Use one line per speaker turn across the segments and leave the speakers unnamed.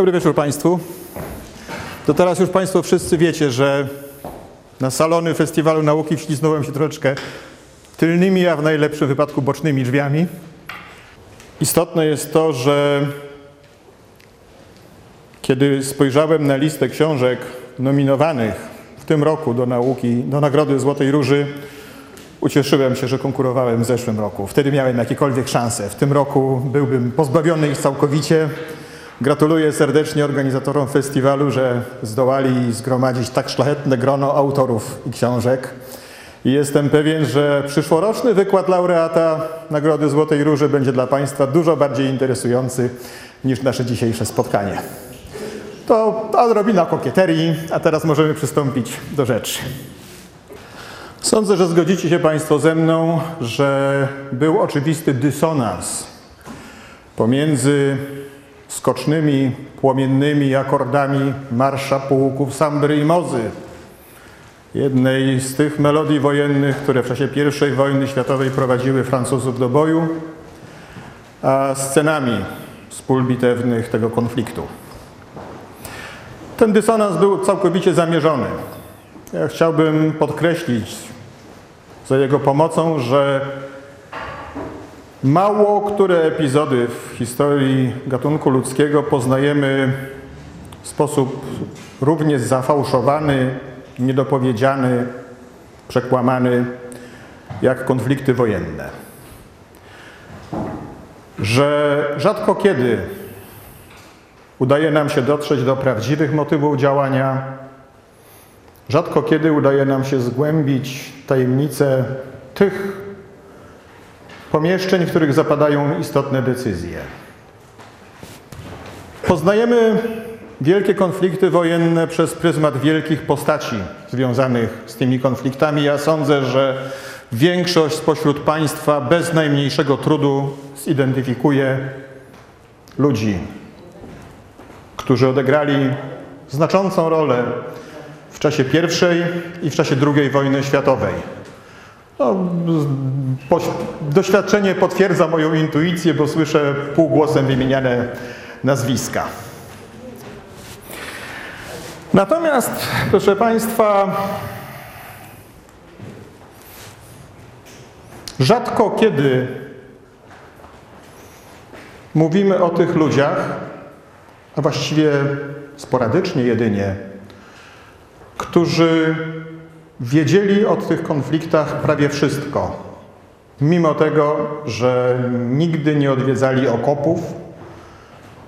Dobry wieczór Państwu. To teraz już Państwo wszyscy wiecie, że na salony Festiwalu Nauki wśliznąłem się troszeczkę tylnymi, a w najlepszym wypadku bocznymi drzwiami. Istotne jest to, że kiedy spojrzałem na listę książek nominowanych w tym roku do nauki, do Nagrody Złotej Róży, ucieszyłem się, że konkurowałem w zeszłym roku. Wtedy miałem jakiekolwiek szanse. W tym roku byłbym pozbawiony ich całkowicie. Gratuluję serdecznie organizatorom festiwalu, że zdołali zgromadzić tak szlachetne grono autorów i książek. I jestem pewien, że przyszłoroczny wykład laureata Nagrody Złotej Róży będzie dla Państwa dużo bardziej interesujący niż nasze dzisiejsze spotkanie. To odrobina kokieterii, a teraz możemy przystąpić do rzeczy. Sądzę, że zgodzicie się Państwo ze mną, że był oczywisty dysonans pomiędzy skocznymi, płomiennymi akordami marsza pułków Sambry i Mozy, jednej z tych melodii wojennych, które w czasie I wojny światowej prowadziły Francuzów do boju, a scenami z pól bitewnych tego konfliktu. Ten dysonans był całkowicie zamierzony. Ja chciałbym podkreślić za jego pomocą, że mało które epizody w historii gatunku ludzkiego poznajemy w sposób równie zafałszowany, niedopowiedziany, przekłamany jak konflikty wojenne. Że rzadko kiedy udaje nam się dotrzeć do prawdziwych motywów działania, rzadko kiedy udaje nam się zgłębić tajemnice tych pomieszczeń, w których zapadają istotne decyzje. Poznajemy wielkie konflikty wojenne przez pryzmat wielkich postaci związanych z tymi konfliktami. Ja sądzę, że większość spośród Państwa bez najmniejszego trudu zidentyfikuje ludzi, którzy odegrali znaczącą rolę w czasie I i w czasie II wojny światowej. No, doświadczenie potwierdza moją intuicję, bo słyszę półgłosem wymieniane nazwiska. Natomiast, proszę Państwa, rzadko kiedy mówimy o tych ludziach, a właściwie sporadycznie jedynie, którzy wiedzieli o tych konfliktach prawie wszystko, mimo tego, że nigdy nie odwiedzali okopów,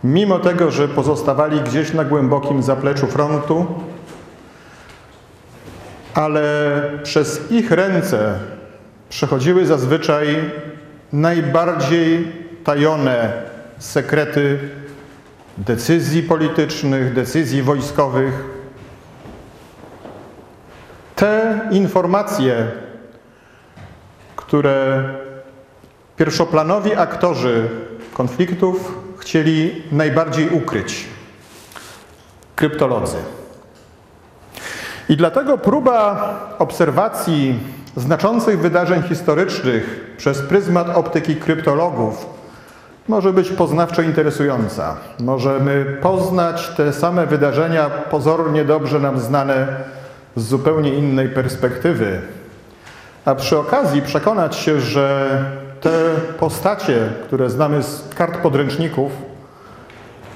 mimo tego, że pozostawali gdzieś na głębokim zapleczu frontu, ale przez ich ręce przechodziły zazwyczaj najbardziej tajone sekrety decyzji politycznych, decyzji wojskowych, te informacje, które pierwszoplanowi aktorzy konfliktów chcieli najbardziej ukryć kryptolodzy. I dlatego próba obserwacji znaczących wydarzeń historycznych przez pryzmat optyki kryptologów może być poznawczo interesująca. Możemy poznać te same wydarzenia pozornie dobrze nam znane z zupełnie innej perspektywy, a przy okazji przekonać się, że te postacie, które znamy z kart podręczników,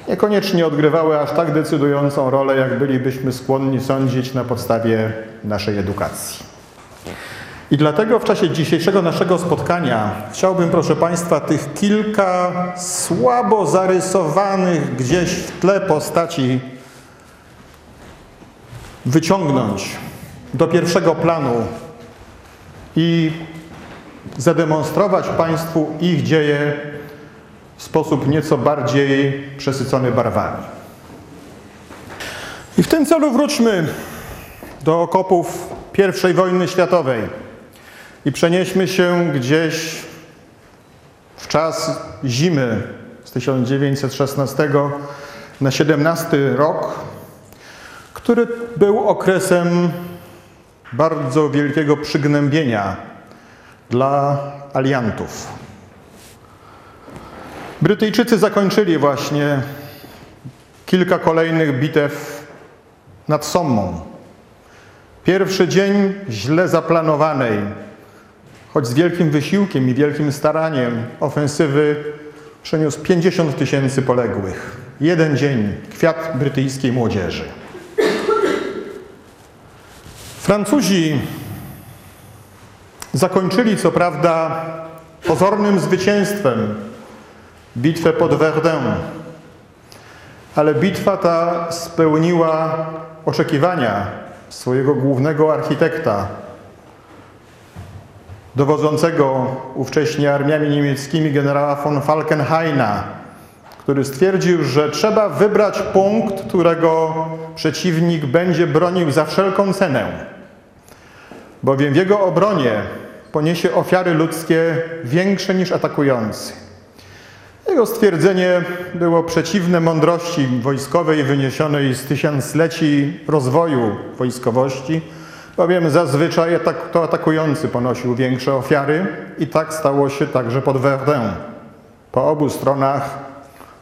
niekoniecznie odgrywały aż tak decydującą rolę, jak bylibyśmy skłonni sądzić na podstawie naszej edukacji. I dlatego w czasie dzisiejszego naszego spotkania chciałbym, proszę Państwa, tych kilka słabo zarysowanych gdzieś w tle postaci wyciągnąć do pierwszego planu i zademonstrować Państwu ich dzieje w sposób nieco bardziej przesycony barwami. I w tym celu wróćmy do okopów I wojny światowej i przenieśmy się gdzieś w czas zimy z 1916 na 17 rok, który był okresem bardzo wielkiego przygnębienia dla aliantów. Brytyjczycy zakończyli właśnie kilka kolejnych bitew nad Sommą. Pierwszy dzień źle zaplanowanej, choć z wielkim wysiłkiem i wielkim staraniem ofensywy przeniósł 50 tysięcy poległych. Jeden dzień, kwiat brytyjskiej młodzieży. Francuzi zakończyli co prawda pozornym zwycięstwem bitwę pod Verdun, ale bitwa ta spełniła oczekiwania swojego głównego architekta, dowodzącego ówcześnie armiami niemieckimi generała von Falkenhaina, który stwierdził, że trzeba wybrać punkt, którego przeciwnik będzie bronił za wszelką cenę, bowiem w jego obronie poniesie ofiary ludzkie większe niż atakujący. Jego stwierdzenie było przeciwne mądrości wojskowej wyniesionej z tysiącleci rozwoju wojskowości, bowiem zazwyczaj to atakujący ponosił większe ofiary i tak stało się także pod Verdun. Po obu stronach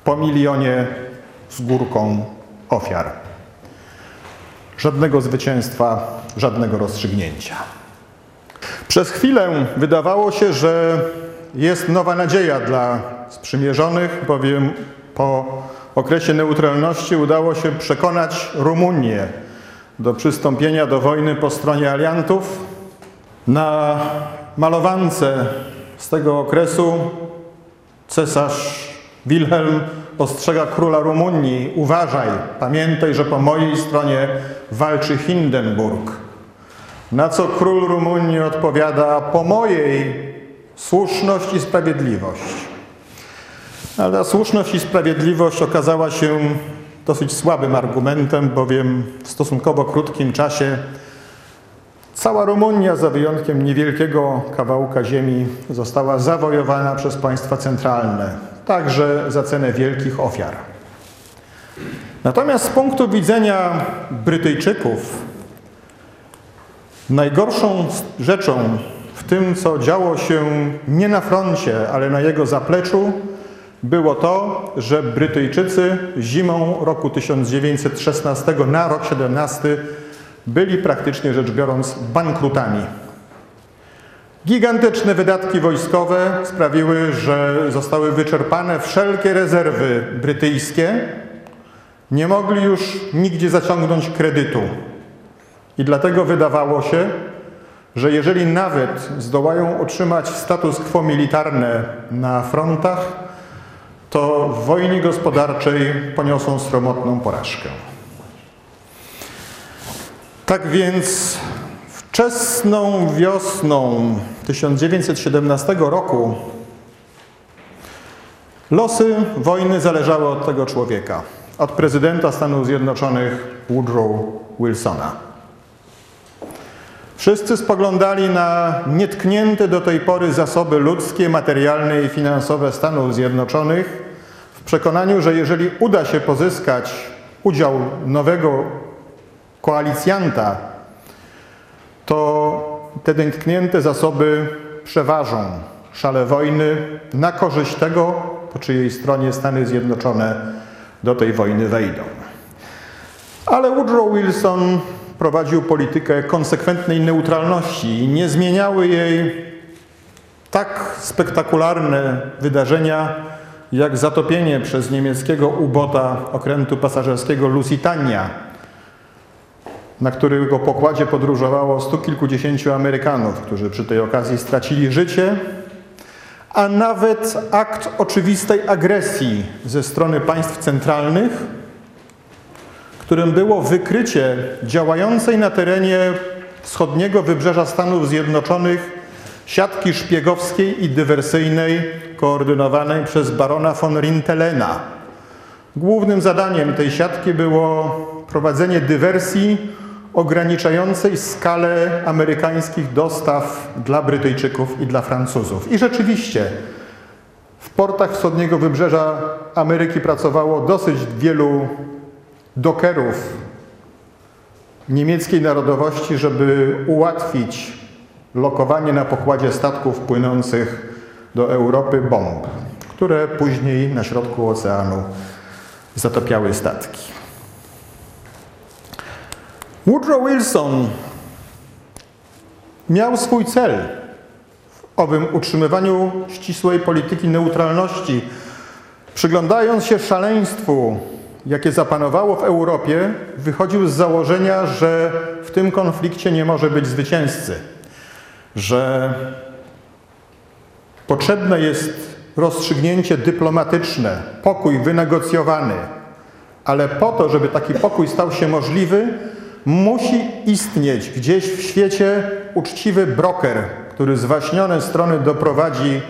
po milionie z górką ofiar. Żadnego zwycięstwa, żadnego rozstrzygnięcia. Przez chwilę wydawało się, że jest nowa nadzieja dla sprzymierzonych, bowiem po okresie neutralności udało się przekonać Rumunię do przystąpienia do wojny po stronie aliantów. Na malowance z tego okresu cesarz Wilhelm ostrzega króla Rumunii: Uważaj, pamiętaj, że po mojej stronie walczy Hindenburg. Na co król Rumunii odpowiada: Po mojej słuszność i sprawiedliwość. Ale ta słuszność i sprawiedliwość okazała się dosyć słabym argumentem, bowiem w stosunkowo krótkim czasie cała Rumunia, za wyjątkiem niewielkiego kawałka ziemi, została zawojowana przez państwa centralne, także za cenę wielkich ofiar. Natomiast z punktu widzenia Brytyjczyków, najgorszą rzeczą w tym, co działo się nie na froncie, ale na jego zapleczu, było to, że Brytyjczycy zimą roku 1916 na rok 17 byli praktycznie rzecz biorąc bankrutami. Gigantyczne wydatki wojskowe sprawiły, że zostały wyczerpane wszelkie rezerwy brytyjskie. Nie mogli już nigdzie zaciągnąć kredytu. I dlatego wydawało się, że jeżeli nawet zdołają utrzymać status quo militarne na frontach, to w wojnie gospodarczej poniosą sromotną porażkę. Tak więc wczesną wiosną 1917 roku losy wojny zależały od tego człowieka, od prezydenta Stanów Zjednoczonych Woodrow Wilsona. Wszyscy spoglądali na nietknięte do tej pory zasoby ludzkie, materialne i finansowe Stanów Zjednoczonych w przekonaniu, że jeżeli uda się pozyskać udział nowego koalicjanta, to te nietknięte zasoby przeważą szale wojny na korzyść tego, po czyjej stronie Stany Zjednoczone do tej wojny wejdą. Ale Woodrow Wilson prowadził politykę konsekwentnej neutralności i nie zmieniały jej tak spektakularne wydarzenia, jak zatopienie przez niemieckiego ubota okrętu pasażerskiego Lusitania, na którego pokładzie podróżowało stu kilkudziesięciu Amerykanów, którzy przy tej okazji stracili życie, a nawet akt oczywistej agresji ze strony państw centralnych, którym było wykrycie działającej na terenie wschodniego wybrzeża Stanów Zjednoczonych siatki szpiegowskiej i dywersyjnej koordynowanej przez barona von Rintelena. Głównym zadaniem tej siatki było prowadzenie dywersji ograniczającej skalę amerykańskich dostaw dla Brytyjczyków i dla Francuzów. I rzeczywiście w portach wschodniego wybrzeża Ameryki pracowało dosyć wielu dokerów niemieckiej narodowości, żeby ułatwić lokowanie na pokładzie statków płynących do Europy bomb, które później na środku oceanu zatapiały statki. Woodrow Wilson miał swój cel w owym utrzymywaniu ścisłej polityki neutralności. Przyglądając się szaleństwu, jakie zapanowało w Europie, wychodził z założenia, że w tym konflikcie nie może być zwycięzcy, że potrzebne jest rozstrzygnięcie dyplomatyczne, pokój wynegocjowany, ale po to, żeby taki pokój stał się możliwy, musi istnieć gdzieś w świecie uczciwy broker, który zwaśnione strony doprowadzi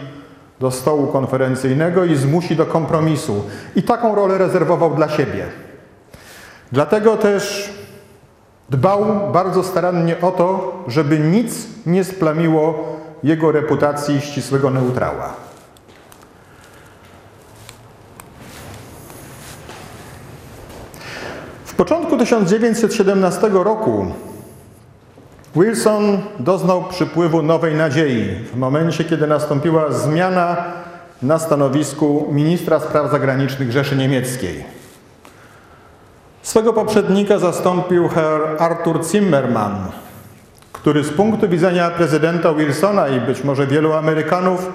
do stołu konferencyjnego i zmusi do kompromisu. I taką rolę rezerwował dla siebie. Dlatego też dbał bardzo starannie o to, żeby nic nie splamiło jego reputacji ścisłego neutrała. W początku 1917 roku Wilson doznał przypływu nowej nadziei w momencie, kiedy nastąpiła zmiana na stanowisku ministra spraw zagranicznych Rzeszy Niemieckiej. Swego poprzednika zastąpił Herr Arthur Zimmermann, który z punktu widzenia prezydenta Wilsona i być może wielu Amerykanów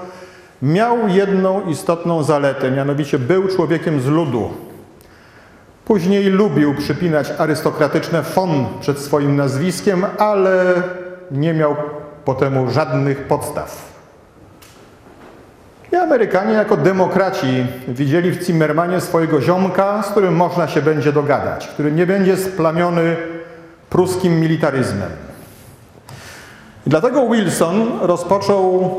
miał jedną istotną zaletę, mianowicie był człowiekiem z ludu. Później lubił przypinać arystokratyczne fon przed swoim nazwiskiem, ale nie miał po temu żadnych podstaw. I Amerykanie jako demokraci widzieli w Zimmermanie swojego ziomka, z którym można się będzie dogadać, który nie będzie splamiony pruskim militaryzmem. I dlatego Wilson rozpoczął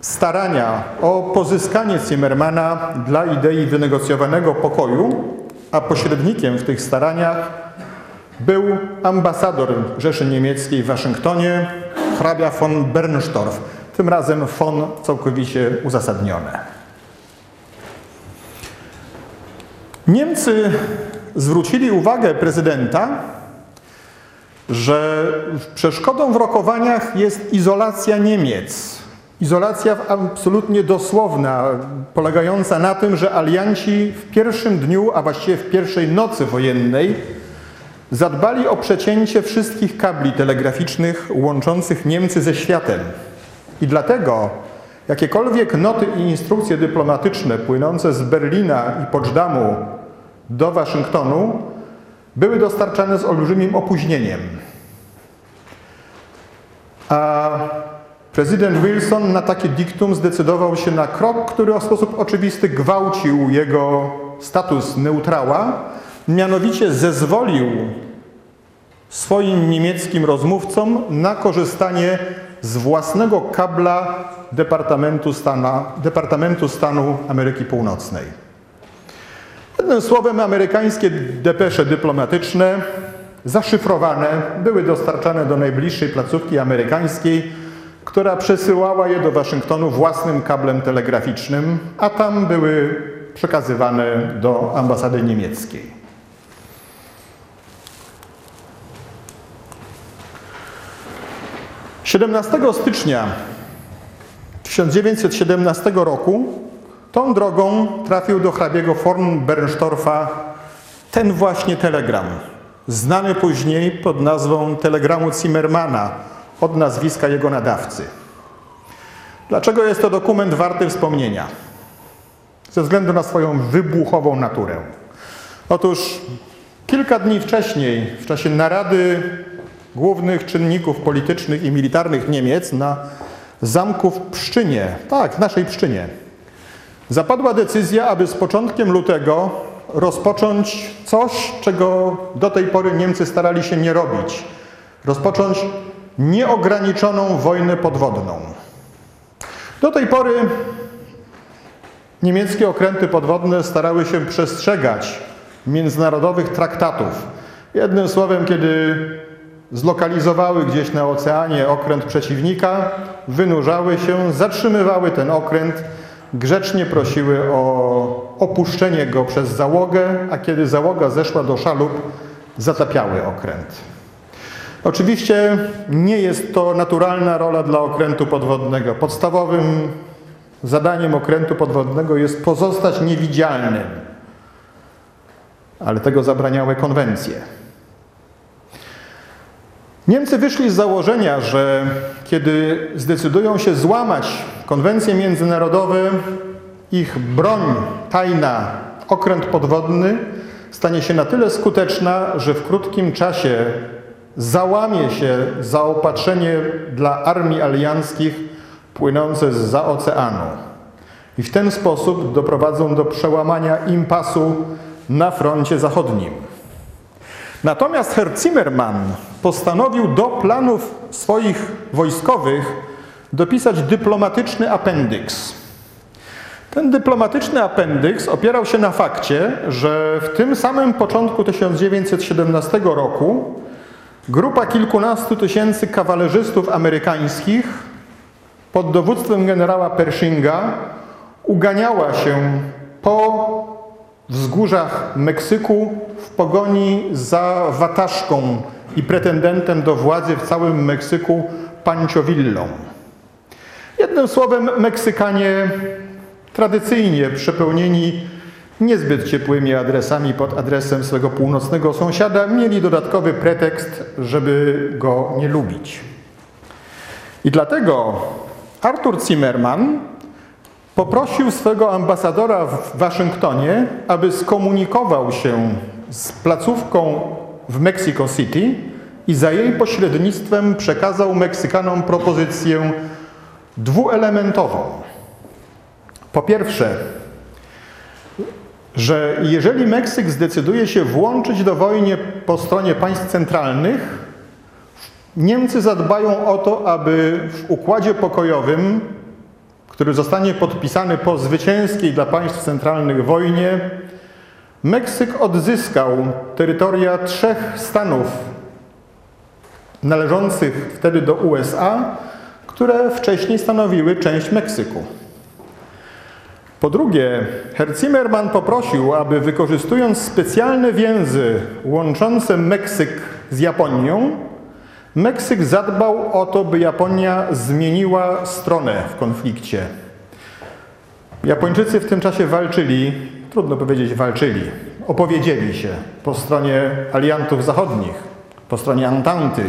starania o pozyskanie Zimmermana dla idei wynegocjowanego pokoju, a pośrednikiem w tych staraniach był ambasador Rzeszy Niemieckiej w Waszyngtonie, hrabia von Bernstorff, tym razem von całkowicie uzasadnione. Niemcy zwrócili uwagę prezydenta, że przeszkodą w rokowaniach jest izolacja Niemiec. Izolacja absolutnie dosłowna, polegająca na tym, że alianci w pierwszym dniu, a właściwie w pierwszej nocy wojennej, zadbali o przecięcie wszystkich kabli telegraficznych łączących Niemcy ze światem. I dlatego jakiekolwiek noty i instrukcje dyplomatyczne płynące z Berlina i Poczdamу do Waszyngtonu były dostarczane z olbrzymim opóźnieniem. A prezydent Wilson na takie diktum zdecydował się na krok, który w sposób oczywisty gwałcił jego status neutrała, mianowicie zezwolił swoim niemieckim rozmówcom na korzystanie z własnego kabla Departamentu, Stana, Departamentu Stanu Ameryki Północnej. Jednym słowem, amerykańskie depesze dyplomatyczne, zaszyfrowane, były dostarczane do najbliższej placówki amerykańskiej, która przesyłała je do Waszyngtonu własnym kablem telegraficznym, a tam były przekazywane do ambasady niemieckiej. 17 stycznia 1917 roku tą drogą trafił do hrabiego von Bernstorffa ten właśnie telegram, znany później pod nazwą telegramu Zimmermana od nazwiska jego nadawcy. Dlaczego jest to dokument warty wspomnienia? Ze względu na swoją wybuchową naturę. Otóż kilka dni wcześniej, w czasie narady głównych czynników politycznych i militarnych Niemiec na zamku w Pszczynie, tak, w naszej Pszczynie, zapadła decyzja, aby z początkiem lutego rozpocząć coś, czego do tej pory Niemcy starali się nie robić. Rozpocząć nieograniczoną wojnę podwodną. Do tej pory niemieckie okręty podwodne starały się przestrzegać międzynarodowych traktatów. Jednym słowem, kiedy zlokalizowały gdzieś na oceanie okręt przeciwnika, wynurzały się, zatrzymywały ten okręt, grzecznie prosiły o opuszczenie go przez załogę, a kiedy załoga zeszła do szalup, zatapiały okręt. Oczywiście nie jest to naturalna rola dla okrętu podwodnego. Podstawowym zadaniem okrętu podwodnego jest pozostać niewidzialnym. ale tego zabraniały konwencje. Niemcy wyszli z założenia, że kiedy zdecydują się złamać konwencje międzynarodowe, ich broń tajna, okręt podwodny, stanie się na tyle skuteczna, że w krótkim czasie załamie się zaopatrzenie dla armii alianckich płynące za oceanu. I w ten sposób doprowadzą do przełamania impasu na froncie zachodnim. Natomiast Herr Zimmermann postanowił do planów swoich wojskowych dopisać dyplomatyczny apendyks. Ten dyplomatyczny apendyks opierał się na fakcie, że w tym samym początku 1917 roku grupa kilkunastu tysięcy kawalerzystów amerykańskich pod dowództwem generała Pershinga uganiała się po wzgórzach Meksyku w pogoni za wataszką i pretendentem do władzy w całym Meksyku Pancho Villą. Jednym słowem, Meksykanie tradycyjnie przepełnieni niezbyt ciepłymi adresami pod adresem swego północnego sąsiada, mieli dodatkowy pretekst, żeby go nie lubić. I dlatego Arthur Zimmerman poprosił swego ambasadora w Waszyngtonie, aby skomunikował się z placówką w Mexico City i za jej pośrednictwem przekazał Meksykanom propozycję dwuelementową. Po pierwsze, że jeżeli Meksyk zdecyduje się włączyć do wojny po stronie państw centralnych, Niemcy zadbają o to, aby w układzie pokojowym, który zostanie podpisany po zwycięskiej dla państw centralnych wojnie, Meksyk odzyskał terytoria trzech stanów należących wtedy do USA, które wcześniej stanowiły część Meksyku. Po drugie, Herr Zimmermann poprosił, aby wykorzystując specjalne więzy łączące Meksyk z Japonią, Meksyk zadbał o to, by Japonia zmieniła stronę w konflikcie. Japończycy w tym czasie walczyli, trudno powiedzieć walczyli, opowiedzieli się po stronie aliantów zachodnich, po stronie Antanty,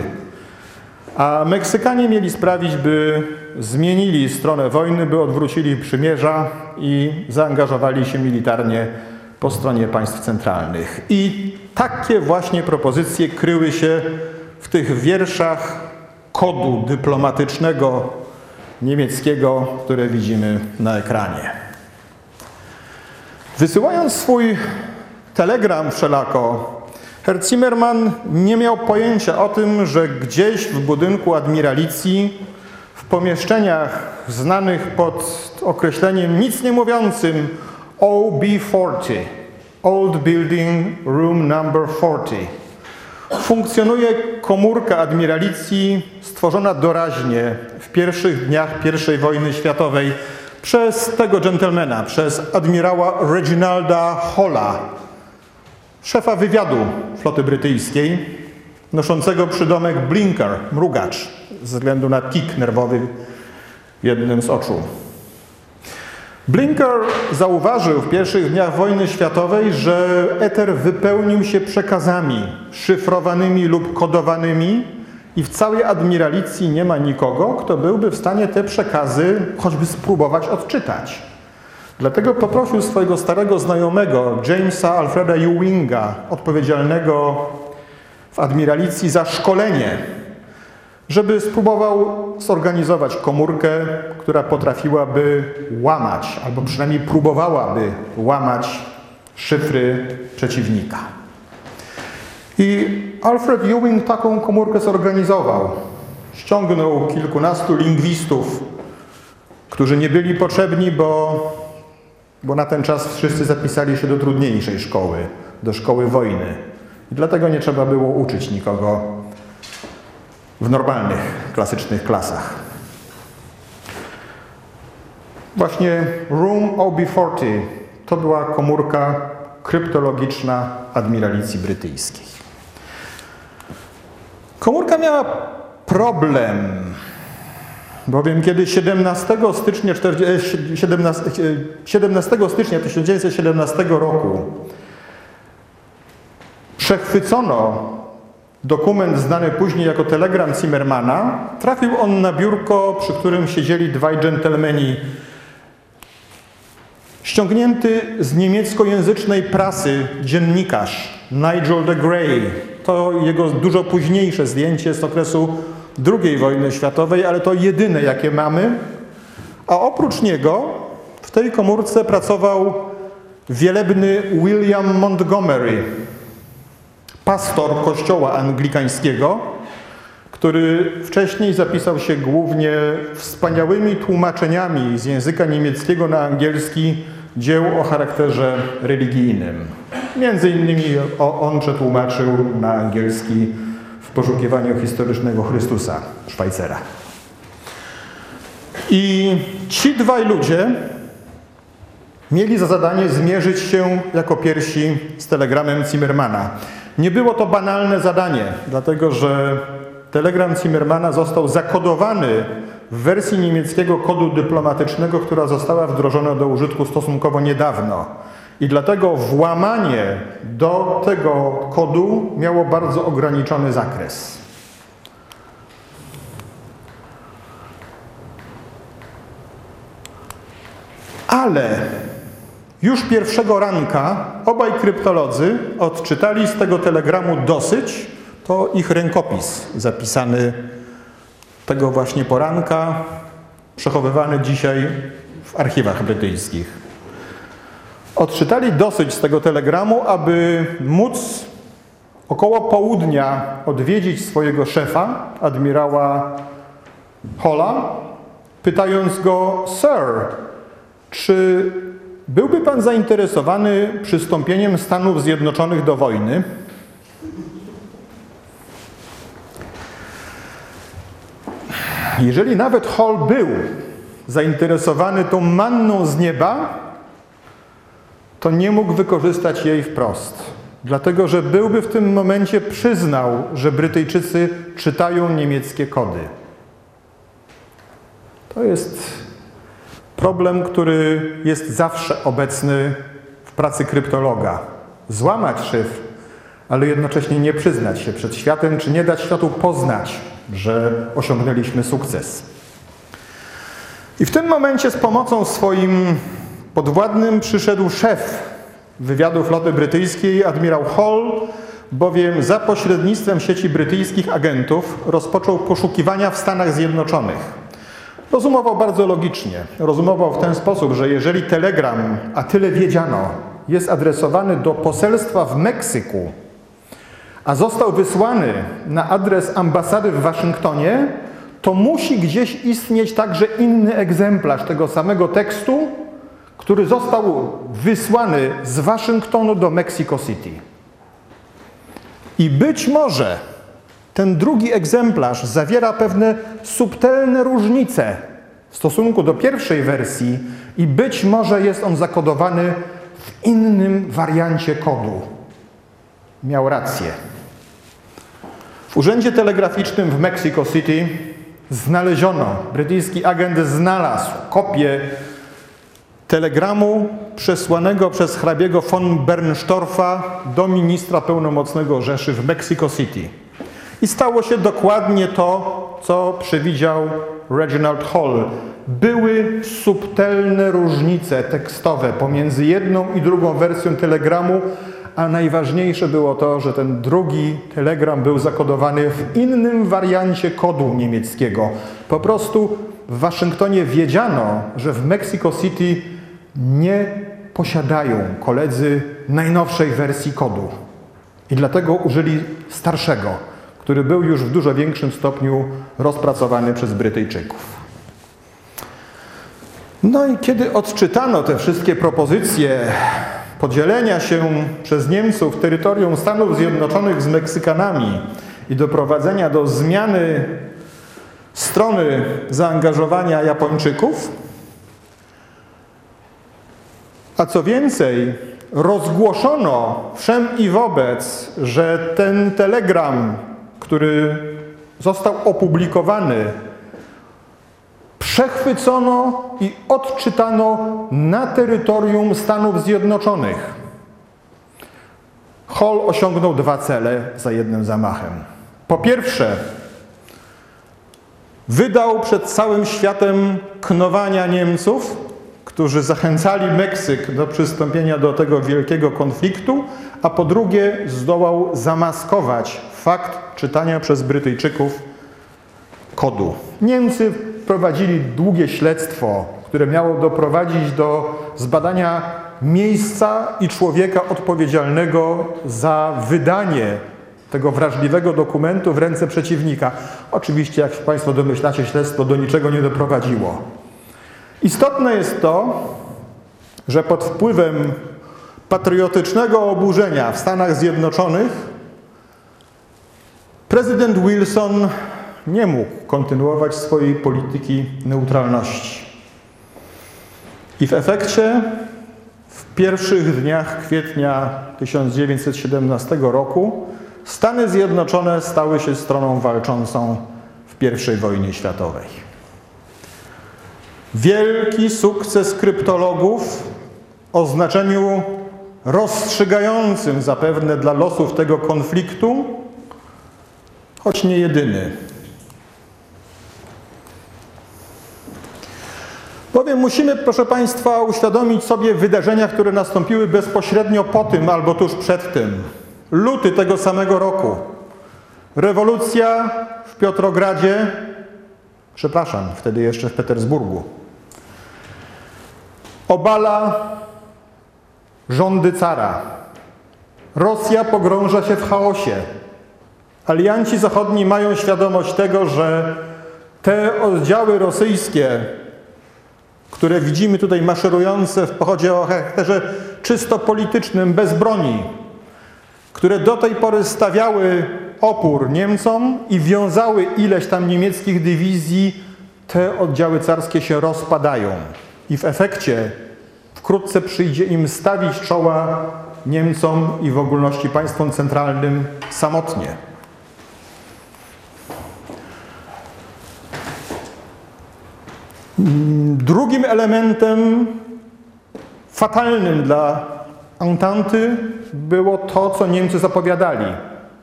a Meksykanie mieli sprawić, by zmienili stronę wojny, by odwrócili przymierza i zaangażowali się militarnie po stronie państw centralnych. I takie właśnie propozycje kryły się w tych wierszach kodu dyplomatycznego niemieckiego, które widzimy na ekranie. Wysyłając swój telegram wszelako, Herr Zimmermann nie miał pojęcia o tym, że gdzieś w budynku admiralicji, pomieszczeniach znanych pod określeniem nic nie mówiącym OB40, Old Building Room Number 40, funkcjonuje komórka admiralicji stworzona doraźnie w pierwszych dniach I wojny światowej przez tego dżentelmena, przez admirała Reginalda Holla, szefa wywiadu floty brytyjskiej, noszącego przydomek blinker, mrugacz, ze względu na tik nerwowy w jednym z oczu. Blinker zauważył w pierwszych dniach wojny światowej, że eter wypełnił się przekazami szyfrowanymi lub kodowanymi i w całej admiralicji nie ma nikogo, kto byłby w stanie te przekazy choćby spróbować odczytać. Dlatego poprosił swojego starego znajomego, Jamesa Alfreda Ewinga, odpowiedzialnego w admiralicji za szkolenie, żeby spróbował zorganizować komórkę, która potrafiłaby łamać, albo przynajmniej próbowałaby łamać szyfry przeciwnika. I Alfred Ewing taką komórkę zorganizował. Ściągnął kilkunastu lingwistów, którzy nie byli potrzebni, bo bo na ten czas wszyscy zapisali się do trudniejszej szkoły, do szkoły wojny. I dlatego nie trzeba było uczyć nikogo w normalnych, klasycznych klasach. Właśnie Room OB40 to była komórka kryptologiczna admiralicji brytyjskiej. Komórka miała problem Bowiem kiedy 17 stycznia, 17, 17 stycznia 1917 roku przechwycono dokument znany później jako telegram Zimmermana, trafił on na biurko, przy którym siedzieli dwaj dżentelmeni, ściągnięty z niemieckojęzycznej prasy dziennikarz Nigel de Grey. To jego dużo późniejsze zdjęcie z okresu II wojny światowej, ale to jedyne, jakie mamy. A oprócz niego w tej komórce pracował wielebny William Montgomery, pastor kościoła anglikańskiego, który wcześniej zapisał się głównie wspaniałymi tłumaczeniami z języka niemieckiego na angielski dzieł o charakterze religijnym. Między innymi on przetłumaczył na angielski w poszukiwaniu historycznego Chrystusa Szwajcera. I ci dwaj ludzie mieli za zadanie zmierzyć się jako pierwsi z telegramem Zimmermana. Nie było to banalne zadanie, dlatego że telegram Zimmermana został zakodowany w wersji niemieckiego kodu dyplomatycznego, która została wdrożona do użytku stosunkowo niedawno. I dlatego włamanie do tego kodu miało bardzo ograniczony zakres. Ale już pierwszego ranka obaj kryptolodzy odczytali z tego telegramu dosyć, to ich rękopis zapisany tego właśnie poranka, przechowywany dzisiaj w archiwach brytyjskich. Odczytali dosyć z tego telegramu, aby móc około południa odwiedzić swojego szefa, admirała Hola, pytając go, Sir, czy byłby Pan zainteresowany przystąpieniem Stanów Zjednoczonych do wojny? Jeżeli nawet Hall był zainteresowany tą manną z nieba, to nie mógł wykorzystać jej wprost. Dlatego, że byłby w tym momencie przyznał, że Brytyjczycy czytają niemieckie kody. To jest problem, który jest zawsze obecny w pracy kryptologa. Złamać szyfr, ale jednocześnie nie przyznać się przed światem, czy nie dać światu poznać, że osiągnęliśmy sukces. I w tym momencie z pomocą swoim podwładnym przyszedł szef wywiadu floty brytyjskiej, admirał Hall, bowiem za pośrednictwem sieci brytyjskich agentów rozpoczął poszukiwania w Stanach Zjednoczonych. Rozumował bardzo logicznie. Rozumował w ten sposób, że jeżeli telegram, a tyle wiedziano, jest adresowany do poselstwa w Meksyku, a został wysłany na adres ambasady w Waszyngtonie, to musi gdzieś istnieć także inny egzemplarz tego samego tekstu, który został wysłany z Waszyngtonu do Mexico City. I być może ten drugi egzemplarz zawiera pewne subtelne różnice w stosunku do pierwszej wersji i być może jest on zakodowany w innym wariancie kodu. Miał rację. W urzędzie telegraficznym w Mexico City znaleziono, brytyjski agent znalazł kopię telegramu przesłanego przez hrabiego von Bernstorfa do ministra pełnomocnego Rzeszy w Mexico City. I stało się dokładnie to, co przewidział Reginald Hall. Były subtelne różnice tekstowe pomiędzy jedną i drugą wersją telegramu, a najważniejsze było to, że ten drugi telegram był zakodowany w innym wariancie kodu niemieckiego. Po prostu w Waszyngtonie wiedziano, że w Mexico City nie posiadają koledzy najnowszej wersji kodu. I dlatego użyli starszego, który był już w dużo większym stopniu rozpracowany przez Brytyjczyków. No i kiedy odczytano te wszystkie propozycje podzielenia się przez Niemców terytorium Stanów Zjednoczonych z Meksykanami i doprowadzenia do zmiany strony zaangażowania Japończyków, a co więcej, rozgłoszono wszem i wobec, że ten telegram, który został opublikowany, przechwycono i odczytano na terytorium Stanów Zjednoczonych. Hall osiągnął dwa cele za jednym zamachem. Po pierwsze, wydał przed całym światem knowania Niemców, którzy zachęcali Meksyk do przystąpienia do tego wielkiego konfliktu, a po drugie zdołał zamaskować fakt czytania przez Brytyjczyków kodu. Niemcy prowadzili długie śledztwo, które miało doprowadzić do zbadania miejsca i człowieka odpowiedzialnego za wydanie tego wrażliwego dokumentu w ręce przeciwnika. Oczywiście, jak Państwo domyślacie, śledztwo do niczego nie doprowadziło. Istotne jest to, że pod wpływem patriotycznego oburzenia w Stanach Zjednoczonych prezydent Wilson nie mógł kontynuować swojej polityki neutralności. I w efekcie w pierwszych dniach kwietnia 1917 roku Stany Zjednoczone stały się stroną walczącą w I wojnie światowej. Wielki sukces kryptologów o znaczeniu rozstrzygającym zapewne dla losów tego konfliktu, choć nie jedyny. Bowiem musimy, proszę Państwa, uświadomić sobie wydarzenia, które nastąpiły bezpośrednio po tym albo tuż przed tym. Luty tego samego roku. Rewolucja w Piotrogradzie, przepraszam, wtedy jeszcze w Petersburgu. Obala rządy cara. Rosja pogrąża się w chaosie. Alianci zachodni mają świadomość tego, że te oddziały rosyjskie, które widzimy tutaj maszerujące w pochodzie o charakterze czysto politycznym, bez broni, które do tej pory stawiały opór Niemcom i wiązały ileś tam niemieckich dywizji, te oddziały carskie się rozpadają. I w efekcie wkrótce przyjdzie im stawić czoła Niemcom i w ogólności państwom centralnym samotnie. Drugim elementem fatalnym dla Ententy było to, co Niemcy zapowiadali.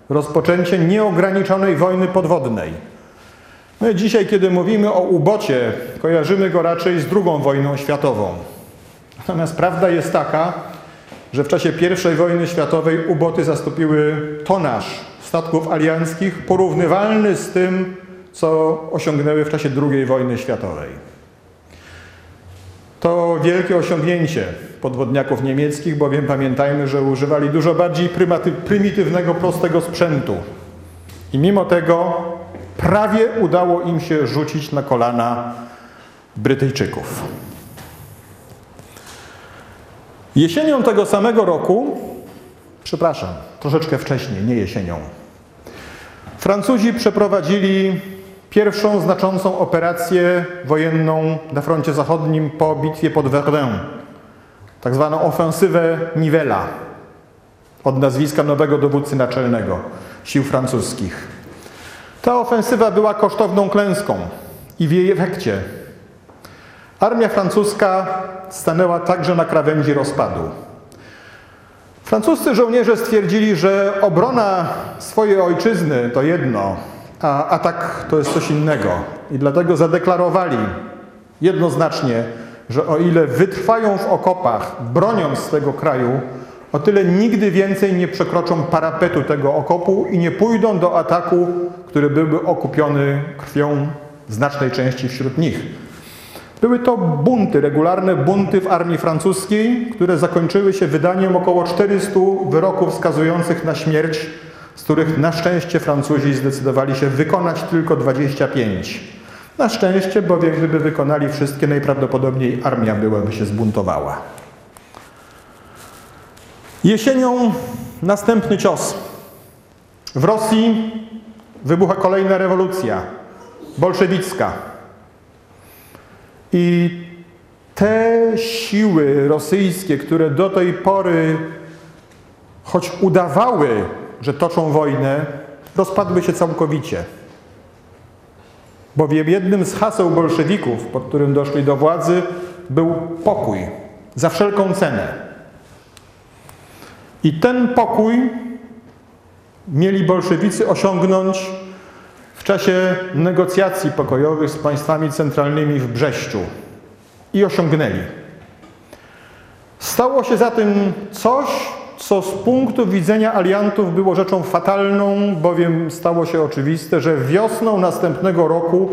Rozpoczęcie nieograniczonej wojny podwodnej. My dzisiaj, kiedy mówimy o ubocie, kojarzymy go raczej z II wojną światową. Natomiast prawda jest taka, że w czasie I wojny światowej uboty zastąpiły tonaż statków alianckich porównywalny z tym, co osiągnęły w czasie II wojny światowej. To wielkie osiągnięcie podwodniaków niemieckich, bowiem pamiętajmy, że używali dużo bardziej prymitywnego, prostego sprzętu. I mimo tego prawie udało im się rzucić na kolana Brytyjczyków. Jesienią tego samego roku, przepraszam, troszeczkę wcześniej, nie jesienią, Francuzi przeprowadzili pierwszą znaczącą operację wojenną na froncie zachodnim po bitwie pod Verdun, tak zwaną ofensywę Nivella, od nazwiska nowego dowódcy naczelnego sił francuskich. Ta ofensywa była kosztowną klęską i w jej efekcie armia francuska stanęła także na krawędzi rozpadu. Francuscy żołnierze stwierdzili, że obrona swojej ojczyzny to jedno, a atak to jest coś innego. I dlatego zadeklarowali jednoznacznie, że o ile wytrwają w okopach, broniąc swego kraju, o tyle nigdy więcej nie przekroczą parapetu tego okopu i nie pójdą do ataku, który byłby okupiony krwią znacznej części wśród nich. Były to bunty, regularne bunty w armii francuskiej, które zakończyły się wydaniem około 400 wyroków wskazujących na śmierć, z których na szczęście Francuzi zdecydowali się wykonać tylko 25. Na szczęście, bowiem gdyby wykonali wszystkie, najprawdopodobniej armia byłaby się zbuntowała. Jesienią następny cios. W Rosji wybucha kolejna rewolucja bolszewicka. I te siły rosyjskie, które do tej pory, choć udawały, że toczą wojnę, rozpadły się całkowicie. Bowiem jednym z haseł bolszewików, pod którym doszli do władzy, był pokój za wszelką cenę. I ten pokój mieli bolszewicy osiągnąć w czasie negocjacji pokojowych z państwami centralnymi w Brześciu i osiągnęli. Stało się zatem coś, co z punktu widzenia aliantów było rzeczą fatalną, bowiem stało się oczywiste, że wiosną następnego roku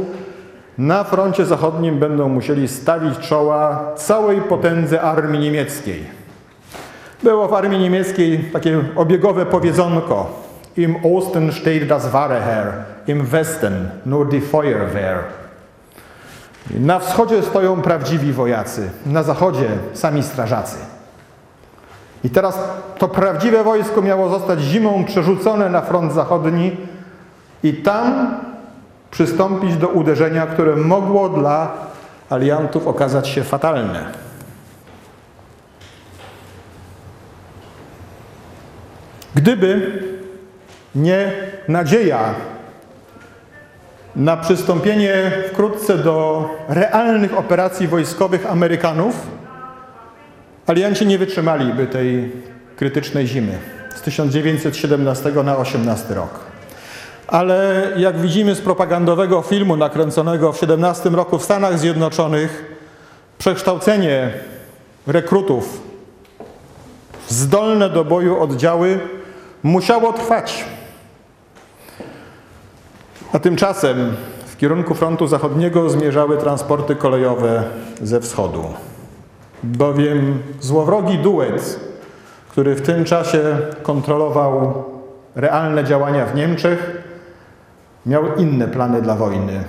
na froncie zachodnim będą musieli stawić czoła całej potędze armii niemieckiej. Było w armii niemieckiej takie obiegowe powiedzonko Im Osten steht das wahre Heer, im Westen nur die Feuerwehr. Na wschodzie stoją prawdziwi wojacy, na zachodzie sami strażacy. I teraz to prawdziwe wojsko miało zostać zimą przerzucone na front zachodni i tam przystąpić do uderzenia, które mogło dla aliantów okazać się fatalne. Gdyby nie nadzieja na przystąpienie wkrótce do realnych operacji wojskowych Amerykanów, alianci nie wytrzymaliby tej krytycznej zimy z 1917 na 18 rok. Ale jak widzimy z propagandowego filmu nakręconego w 17 roku w Stanach Zjednoczonych, przekształcenie rekrutów w zdolne do boju oddziały musiało trwać. A tymczasem w kierunku frontu zachodniego zmierzały transporty kolejowe ze wschodu. Bowiem złowrogi duet, który w tym czasie kontrolował realne działania w Niemczech, miał inne plany dla wojny.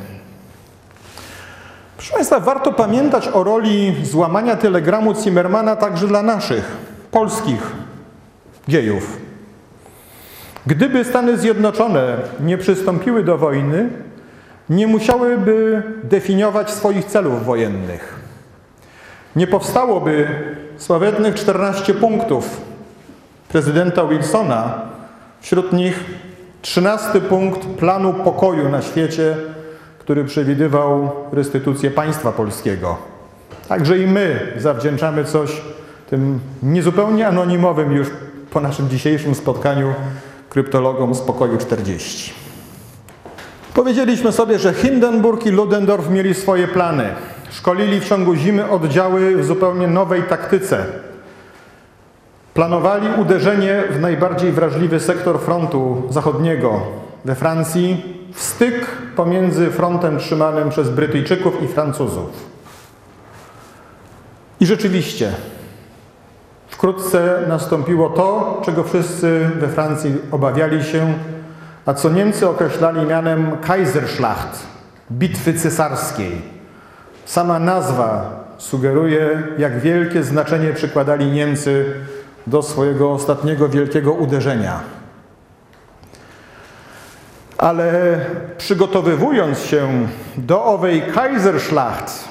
Proszę Państwa, warto pamiętać o roli złamania telegramu Zimmermana także dla naszych, polskich dziejów. Gdyby Stany Zjednoczone nie przystąpiły do wojny, nie musiałyby definiować swoich celów wojennych. Nie powstałoby sławetnych 14 punktów prezydenta Wilsona, wśród nich 13 punkt planu pokoju na świecie, który przewidywał restytucję państwa polskiego. Także i my zawdzięczamy coś tym niezupełnie anonimowym już po naszym dzisiejszym spotkaniu kryptologom z pokoju 40. Powiedzieliśmy sobie, że Hindenburg i Ludendorff mieli swoje plany. Szkolili w ciągu zimy oddziały w zupełnie nowej taktyce. Planowali uderzenie w najbardziej wrażliwy sektor frontu zachodniego we Francji, w styk pomiędzy frontem trzymanym przez Brytyjczyków i Francuzów. I rzeczywiście, wkrótce nastąpiło to, czego wszyscy we Francji obawiali się, a co Niemcy określali mianem Kaiserschlacht, bitwy cesarskiej. Sama nazwa sugeruje, jak wielkie znaczenie przykładali Niemcy do swojego ostatniego wielkiego uderzenia. Ale przygotowywując się do owej Kaiserschlacht,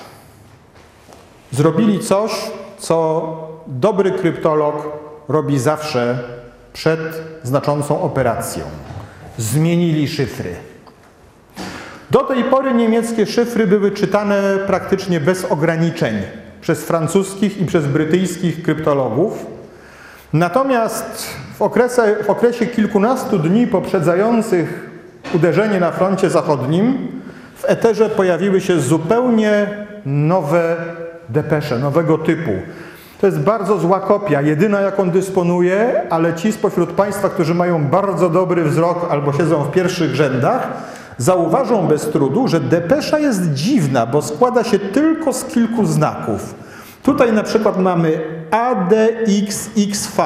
zrobili coś, co dobry kryptolog robi zawsze przed znaczącą operacją. Zmienili szyfry. Do tej pory niemieckie szyfry były czytane praktycznie bez ograniczeń przez francuskich i przez brytyjskich kryptologów. Natomiast w okresie, w okresie kilkunastu dni poprzedzających uderzenie na froncie zachodnim w eterze pojawiły się zupełnie nowe depesze, nowego typu. To jest bardzo zła kopia, jedyna jaką dysponuję, ale ci spośród Państwa, którzy mają bardzo dobry wzrok albo siedzą w pierwszych rzędach, zauważą bez trudu, że depesza jest dziwna, bo składa się tylko z kilku znaków. Tutaj na przykład mamy ADXXV.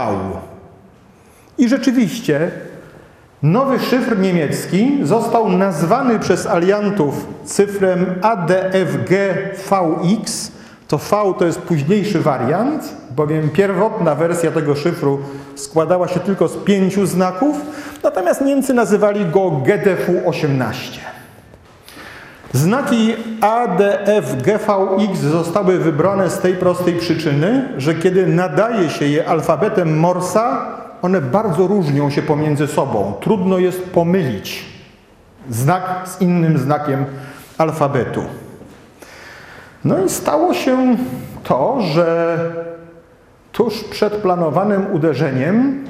I rzeczywiście nowy szyfr niemiecki został nazwany przez aliantów cyfrem ADFGVX. To V to jest późniejszy wariant, bowiem pierwotna wersja tego szyfru składała się tylko z pięciu znaków, natomiast Niemcy nazywali go GDF-18. Znaki ADF, GVX zostały wybrane z tej prostej przyczyny, że kiedy nadaje się je alfabetem Morsa, one bardzo różnią się pomiędzy sobą. Trudno jest pomylić znak z innym znakiem alfabetu. No i stało się to, że tuż przed planowanym uderzeniem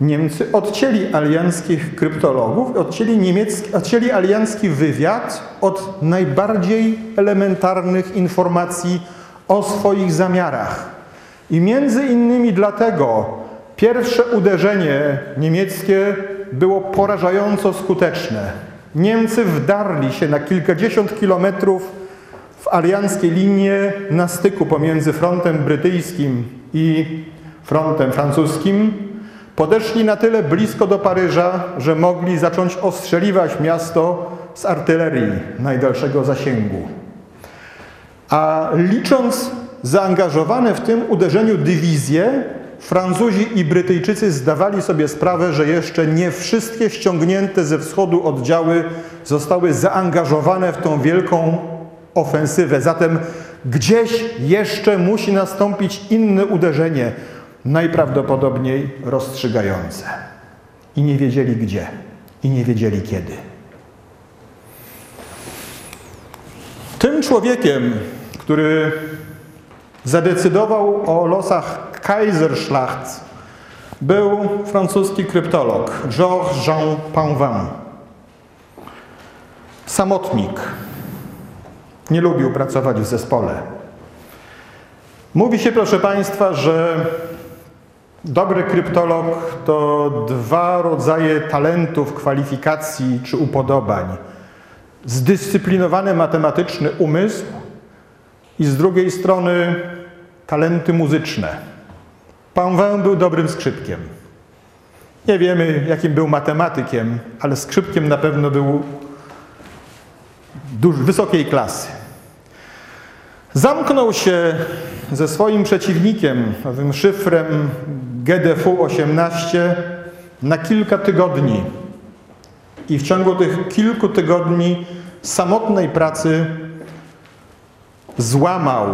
Niemcy odcięli alianckich kryptologów, odcięli, niemiecki, odcięli aliancki wywiad od najbardziej elementarnych informacji o swoich zamiarach. I między innymi dlatego pierwsze uderzenie niemieckie było porażająco skuteczne. Niemcy wdarli się na kilkadziesiąt kilometrów w alianckie linie na styku pomiędzy frontem brytyjskim i frontem francuskim. Podeszli na tyle blisko do Paryża, że mogli zacząć ostrzeliwać miasto z artylerii najdalszego zasięgu. A licząc zaangażowane w tym uderzeniu dywizje, Francuzi i Brytyjczycy zdawali sobie sprawę, że jeszcze nie wszystkie ściągnięte ze wschodu oddziały zostały zaangażowane w tą wielką ofensywę. Zatem gdzieś jeszcze musi nastąpić inne uderzenie, najprawdopodobniej rozstrzygające. I nie wiedzieli gdzie, i nie wiedzieli kiedy. Tym człowiekiem, który zadecydował o losach Kaiserschlacht, był francuski kryptolog Georges Jean Pauvin. Samotnik. Nie lubił pracować w zespole. Mówi się, proszę Państwa, że dobry kryptolog to dwa rodzaje talentów, kwalifikacji czy upodobań. Zdyscyplinowany matematyczny umysł i z drugiej strony talenty muzyczne. Pan Wę był dobrym skrzypkiem. Nie wiemy, jakim był matematykiem, ale skrzypkiem na pewno był wysokiej klasy. Zamknął się ze swoim przeciwnikiem, nowym szyfrem GDF-18 na kilka tygodni. I w ciągu tych kilku tygodni samotnej pracy złamał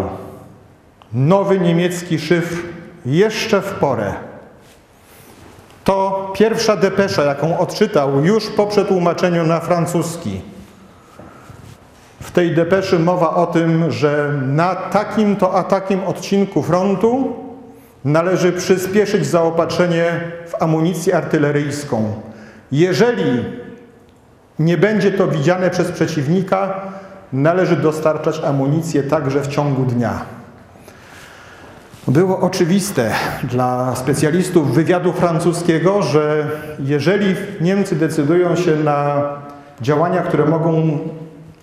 nowy niemiecki szyfr jeszcze w porę. To pierwsza depesza, jaką odczytał już po przetłumaczeniu na francuski. W tej depeszy mowa o tym, że na takim to a takim odcinku frontu należy przyspieszyć zaopatrzenie w amunicję artyleryjską. Jeżeli nie będzie to widziane przez przeciwnika, należy dostarczać amunicję także w ciągu dnia. Było oczywiste dla specjalistów wywiadu francuskiego, że jeżeli Niemcy decydują się na działania, które mogą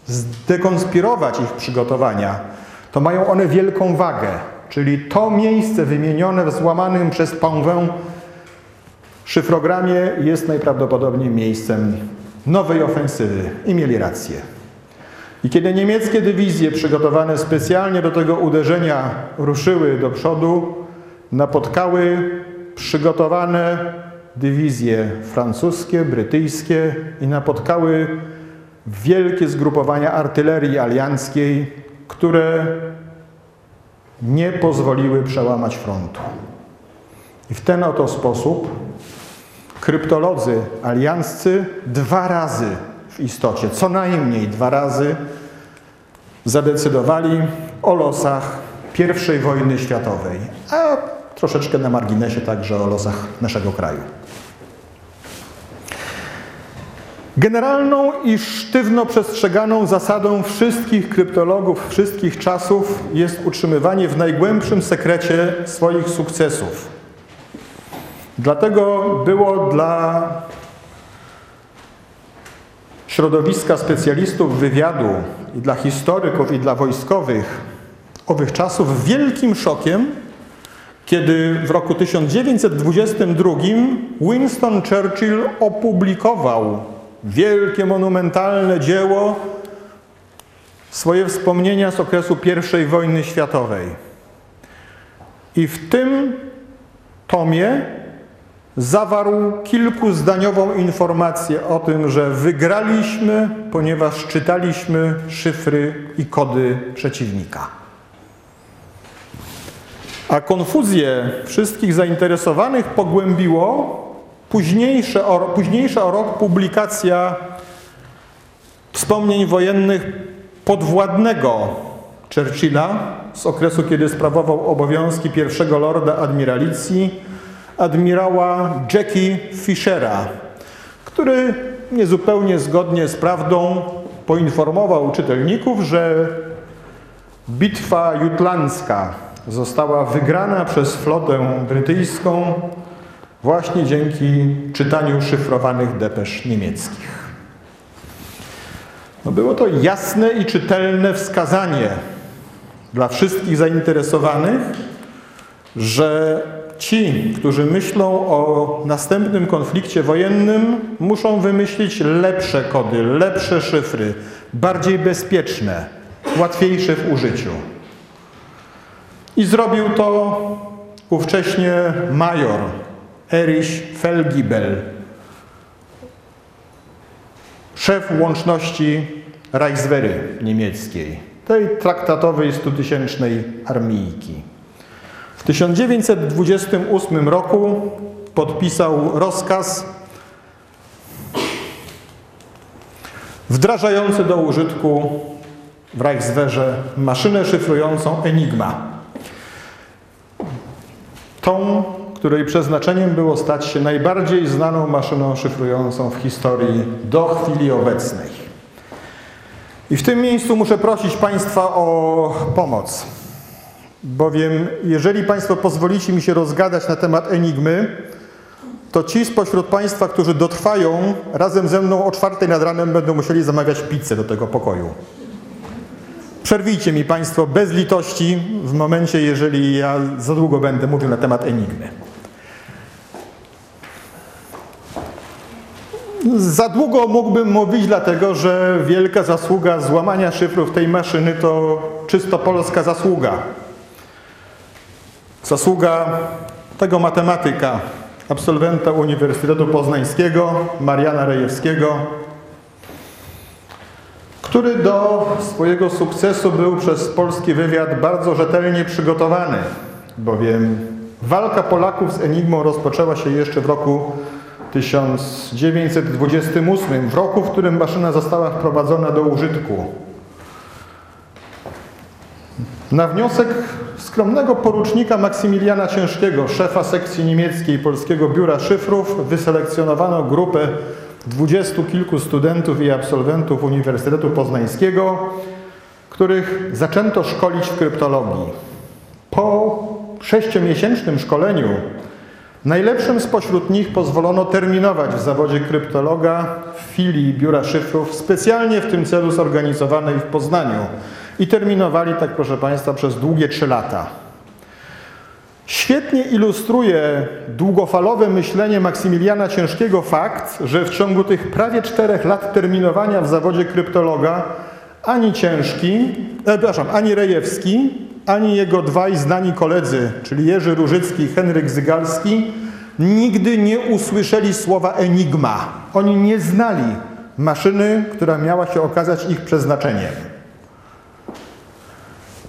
zdekonspirować ich przygotowania, to mają one wielką wagę. Czyli to miejsce wymienione w złamanym przez Pauvin szyfrogramie jest najprawdopodobniej miejscem nowej ofensywy i mieli rację. I kiedy niemieckie dywizje przygotowane specjalnie do tego uderzenia ruszyły do przodu, napotkały przygotowane dywizje francuskie, brytyjskie i napotkały wielkie zgrupowania artylerii alianckiej, które nie pozwoliły przełamać frontu. I w ten oto sposób kryptolodzy alianccy dwa razy w istocie, co najmniej dwa razy zadecydowali o losach I wojny światowej, a troszeczkę na marginesie także o losach naszego kraju. Generalną i sztywno przestrzeganą zasadą wszystkich kryptologów wszystkich czasów jest utrzymywanie w najgłębszym sekrecie swoich sukcesów. Dlatego było dla środowiska specjalistów wywiadu i dla historyków i dla wojskowych owych czasów wielkim szokiem, kiedy w roku 1922 Winston Churchill opublikował wielkie, monumentalne dzieło, swoje wspomnienia z okresu I wojny światowej. I w tym tomie zawarł kilkuzdaniową informację o tym, że wygraliśmy, ponieważ czytaliśmy szyfry i kody przeciwnika. A konfuzję wszystkich zainteresowanych pogłębiło późniejsze o, późniejsza o rok publikacja wspomnień wojennych podwładnego Churchilla z okresu, kiedy sprawował obowiązki pierwszego lorda admiralicji admirała Jackie Fishera, który niezupełnie zgodnie z prawdą poinformował czytelników, że bitwa jutlandzka została wygrana przez flotę brytyjską właśnie dzięki czytaniu szyfrowanych depesz niemieckich. No było to jasne i czytelne wskazanie dla wszystkich zainteresowanych, że ci, którzy myślą o następnym konflikcie wojennym, muszą wymyślić lepsze kody, lepsze szyfry, bardziej bezpieczne, łatwiejsze w użyciu. I zrobił to ówcześnie major Erich Felgibel, szef łączności Reichswehry niemieckiej, tej traktatowej stutysięcznej armijki. W 1928 roku podpisał rozkaz wdrażający do użytku w Reichswehrze maszynę szyfrującą Enigma. Tą, której przeznaczeniem było stać się najbardziej znaną maszyną szyfrującą w historii do chwili obecnej. I w tym miejscu muszę prosić Państwa o pomoc, bowiem jeżeli Państwo pozwolicie mi się rozgadać na temat Enigmy, to ci spośród Państwa, którzy dotrwają, razem ze mną o czwartej nad ranem będą musieli zamawiać pizzę do tego pokoju. Przerwijcie mi Państwo bez litości w momencie, jeżeli ja za długo będę mówił na temat Enigmy. Za długo mógłbym mówić, dlatego że wielka zasługa złamania szyfrów tej maszyny to czysto polska zasługa. Zasługa tego matematyka, absolwenta Uniwersytetu Poznańskiego, Mariana Rejewskiego, który do swojego sukcesu był przez polski wywiad bardzo rzetelnie przygotowany, bowiem walka Polaków z Enigmą rozpoczęła się jeszcze w roku 1928, w roku, w którym maszyna została wprowadzona do użytku. Na wniosek skromnego porucznika Maksymiliana Ciężkiego, szefa sekcji niemieckiej Polskiego Biura Szyfrów, wyselekcjonowano grupę dwudziestu kilku studentów i absolwentów Uniwersytetu Poznańskiego, których zaczęto szkolić w kryptologii. Po sześciomiesięcznym szkoleniu najlepszym spośród nich pozwolono terminować w zawodzie kryptologa w filii Biura Szyfrów specjalnie w tym celu zorganizowanej w Poznaniu. I terminowali tak, proszę Państwa, przez długie trzy lata. Świetnie ilustruje długofalowe myślenie Maksymiliana Ciężkiego fakt, że w ciągu tych prawie czterech lat terminowania w zawodzie kryptologa ani Ciężki, e, przepraszam, ani Rejewski, ani jego dwaj znani koledzy, czyli Jerzy Różycki i Henryk Zygalski, nigdy nie usłyszeli słowa enigma. Oni nie znali maszyny, która miała się okazać ich przeznaczeniem.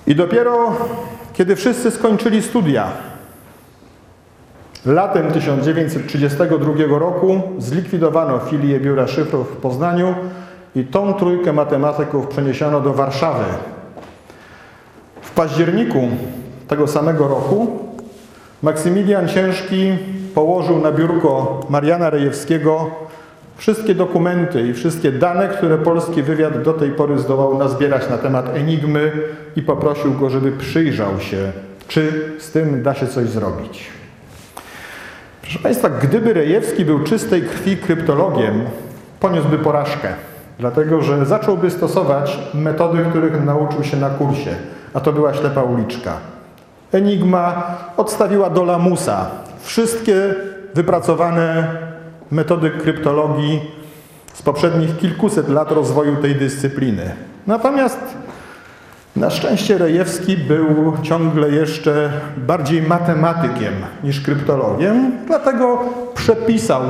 I dopiero kiedy wszyscy skończyli studia, latem 1932 roku zlikwidowano filię Biura Szyfrów w Poznaniu i tą trójkę matematyków przeniesiono do Warszawy. Październiku tego samego roku Maksymilian Ciężki położył na biurko Mariana Rejewskiego wszystkie dokumenty i wszystkie dane, które polski wywiad do tej pory zdołał nazbierać na temat Enigmy i poprosił go, żeby przyjrzał się, czy z tym da się coś zrobić. Proszę Państwa, gdyby Rejewski był czystej krwi kryptologiem, poniósłby porażkę, dlatego że zacząłby stosować metody, których nauczył się na kursie, a to była ślepa uliczka. Enigma odstawiła do lamusa wszystkie wypracowane metody kryptologii z poprzednich kilkuset lat rozwoju tej dyscypliny. Natomiast na szczęście Rejewski był ciągle jeszcze bardziej matematykiem niż kryptologiem, dlatego przepisał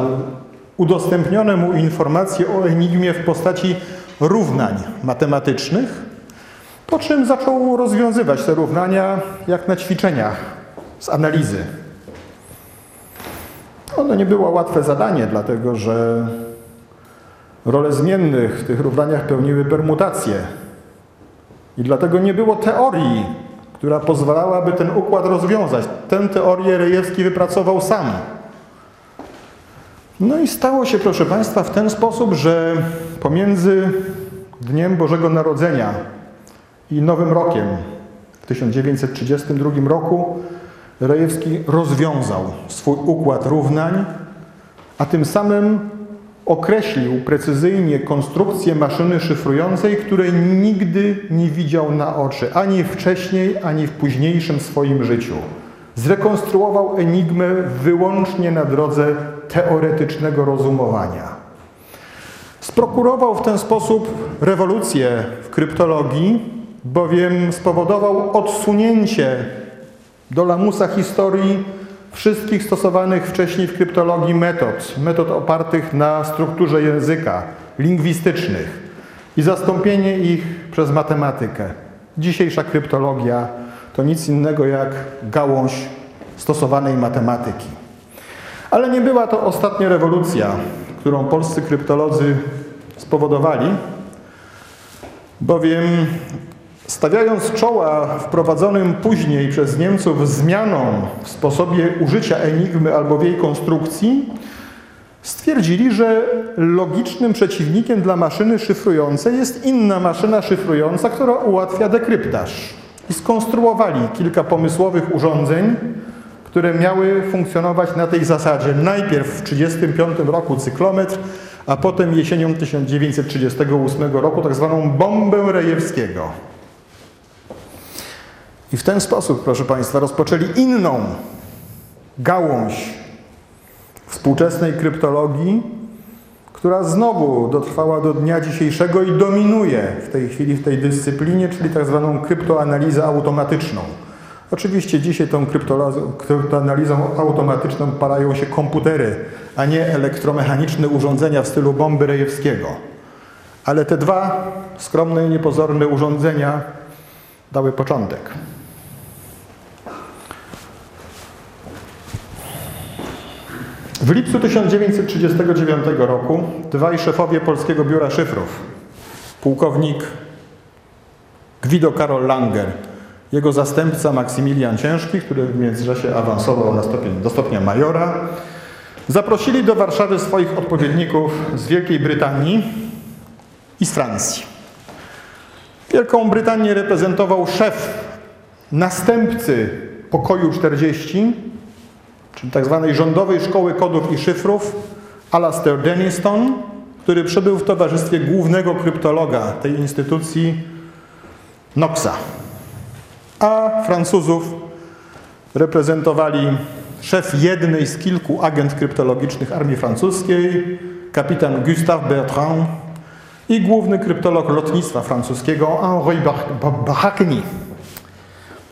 udostępnione mu informacje o enigmie w postaci równań matematycznych, po czym zaczął rozwiązywać te równania jak na ćwiczeniach z analizy. Ono nie było łatwe zadanie, dlatego że role zmiennych w tych równaniach pełniły permutacje. I dlatego nie było teorii, która pozwalałaby ten układ rozwiązać. Tę teorię Rejewski wypracował sam. No i stało się, proszę Państwa, w ten sposób, że pomiędzy Dniem Bożego Narodzenia i Nowym Rokiem w 1932 roku Rejewski rozwiązał swój układ równań, a tym samym określił precyzyjnie konstrukcję maszyny szyfrującej, której nigdy nie widział na oczy, ani wcześniej, ani w późniejszym swoim życiu. Zrekonstruował enigmę wyłącznie na drodze teoretycznego rozumowania. Sprokurował w ten sposób rewolucję w kryptologii, bowiem spowodował odsunięcie do lamusa historii wszystkich stosowanych wcześniej w kryptologii metod, metod opartych na strukturze języka, lingwistycznych i zastąpienie ich przez matematykę. Dzisiejsza kryptologia to nic innego jak gałąź stosowanej matematyki. Ale nie była to ostatnia rewolucja, którą polscy kryptolodzy spowodowali, bowiem Stawiając czoła wprowadzonym później przez Niemców zmianom w sposobie użycia enigmy albo w jej konstrukcji, stwierdzili, że logicznym przeciwnikiem dla maszyny szyfrującej jest inna maszyna szyfrująca, która ułatwia dekryptaż. I skonstruowali kilka pomysłowych urządzeń, które miały funkcjonować na tej zasadzie. Najpierw w 1935 roku cyklometr, a potem jesienią 1938 roku tak zwaną bombę Rejewskiego. I w ten sposób, proszę Państwa, rozpoczęli inną gałąź współczesnej kryptologii, która znowu dotrwała do dnia dzisiejszego i dominuje w tej chwili w tej dyscyplinie, czyli tak zwaną kryptoanalizę automatyczną. Oczywiście dzisiaj tą kryptoanalizą automatyczną parają się komputery, a nie elektromechaniczne urządzenia w stylu bomby Rejewskiego. Ale te dwa skromne i niepozorne urządzenia dały początek. W lipcu 1939 roku dwaj szefowie Polskiego Biura Szyfrów, pułkownik Guido Karol Langer, jego zastępca Maksymilian Ciężki, który w międzyczasie awansował na stopień, do stopnia majora, zaprosili do Warszawy swoich odpowiedników z Wielkiej Brytanii i z Francji. Wielką Brytanię reprezentował szef następcy pokoju 40, czyli tzw. Tak rządowej Szkoły Kodów i Szyfrów, Alastair Denniston, który przybył w towarzystwie głównego kryptologa tej instytucji, Knoxa. A Francuzów reprezentowali szef jednej z kilku agent kryptologicznych armii francuskiej, kapitan Gustave Bertrand i główny kryptolog lotnictwa francuskiego Henri Barracni.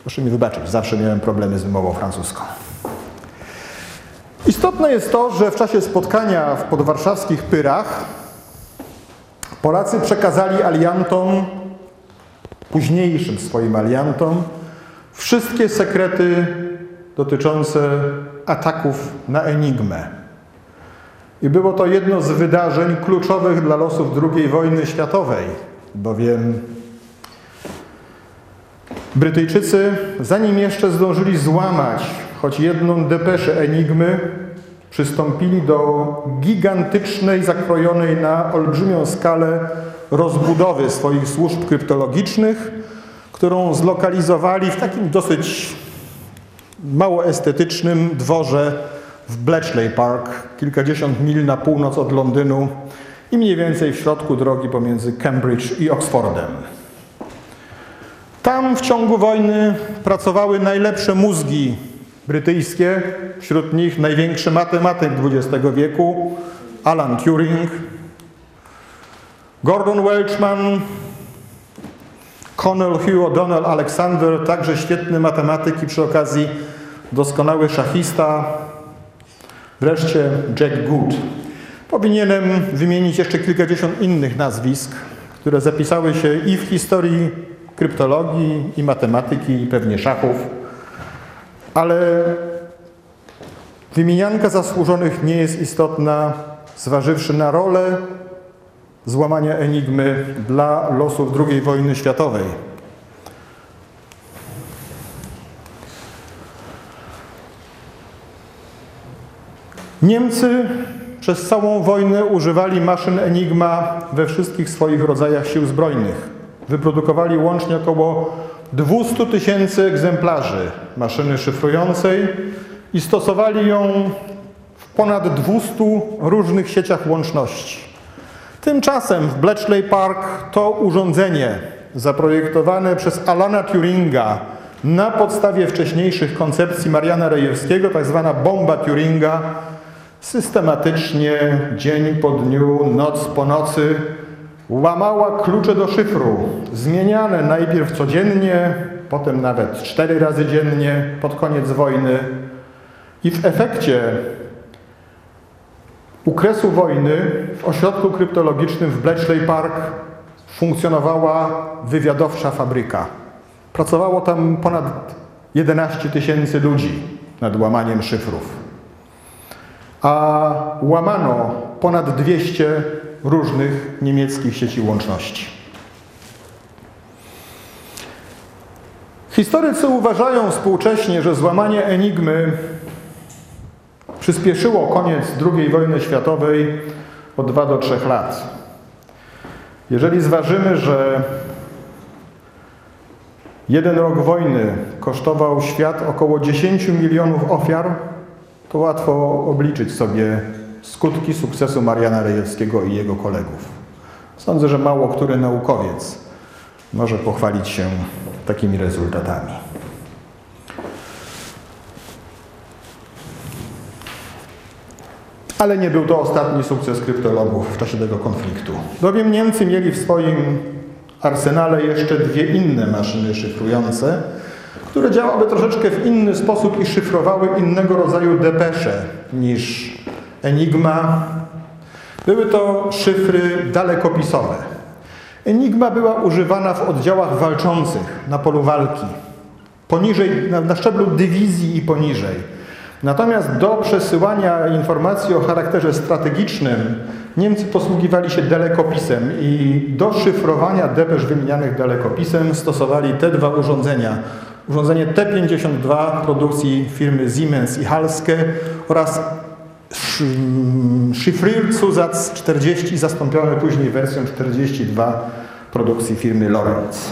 Proszę mi wybaczyć, zawsze miałem problemy z wymową francuską. Istotne jest to, że w czasie spotkania w podwarszawskich Pyrach Polacy przekazali aliantom, późniejszym swoim aliantom, wszystkie sekrety dotyczące ataków na Enigmę. I było to jedno z wydarzeń kluczowych dla losów II wojny światowej, bowiem Brytyjczycy, zanim jeszcze zdążyli złamać choć jedną depeszę Enigmy, przystąpili do gigantycznej, zakrojonej na olbrzymią skalę rozbudowy swoich służb kryptologicznych, którą zlokalizowali w takim dosyć mało estetycznym dworze w Bletchley Park, kilkadziesiąt mil na północ od Londynu i mniej więcej w środku drogi pomiędzy Cambridge i Oxfordem. Tam w ciągu wojny pracowały najlepsze mózgi brytyjskie, wśród nich największy matematyk XX wieku, Alan Turing, Gordon Welchman, Connell Hugh O'Donnell Alexander, także świetny matematyk i przy okazji doskonały szachista, wreszcie Jack Good. Powinienem wymienić jeszcze kilkadziesiąt innych nazwisk, które zapisały się i w historii kryptologii, i matematyki, i pewnie szachów ale wymienianka zasłużonych nie jest istotna, zważywszy na rolę złamania enigmy dla losów II wojny światowej. Niemcy przez całą wojnę używali maszyn Enigma we wszystkich swoich rodzajach sił zbrojnych. Wyprodukowali łącznie około 200 tysięcy egzemplarzy maszyny szyfrującej i stosowali ją w ponad 200 różnych sieciach łączności. Tymczasem w Bletchley Park to urządzenie zaprojektowane przez Alana Turinga na podstawie wcześniejszych koncepcji Mariana Rejewskiego, tak zwana bomba Turinga, systematycznie dzień po dniu, noc po nocy łamała klucze do szyfru, zmieniane najpierw codziennie, potem nawet cztery razy dziennie pod koniec wojny. I w efekcie u kresu wojny w ośrodku kryptologicznym w Bletchley Park funkcjonowała wywiadowcza fabryka. Pracowało tam ponad 11 tysięcy ludzi nad łamaniem szyfrów. A łamano ponad 200 różnych niemieckich sieci łączności. Historycy uważają współcześnie, że złamanie enigmy przyspieszyło koniec II wojny światowej o 2 do 3 lat. Jeżeli zważymy, że jeden rok wojny kosztował świat około 10 milionów ofiar, to łatwo obliczyć sobie skutki sukcesu Mariana Rejewskiego i jego kolegów. Sądzę, że mało który naukowiec może pochwalić się takimi rezultatami. Ale nie był to ostatni sukces kryptologów w czasie tego konfliktu. Bowiem Niemcy mieli w swoim arsenale jeszcze dwie inne maszyny szyfrujące, które działały troszeczkę w inny sposób i szyfrowały innego rodzaju depesze niż Enigma. Były to szyfry dalekopisowe. Enigma była używana w oddziałach walczących na polu walki, poniżej, na, na szczeblu dywizji i poniżej. Natomiast do przesyłania informacji o charakterze strategicznym Niemcy posługiwali się dalekopisem i do szyfrowania depesz wymienianych dalekopisem stosowali te dwa urządzenia. Urządzenie T-52 produkcji firmy Siemens i Halske oraz Szyfrierzusatz 40 zastąpiony później wersją 42 produkcji firmy Lorenz.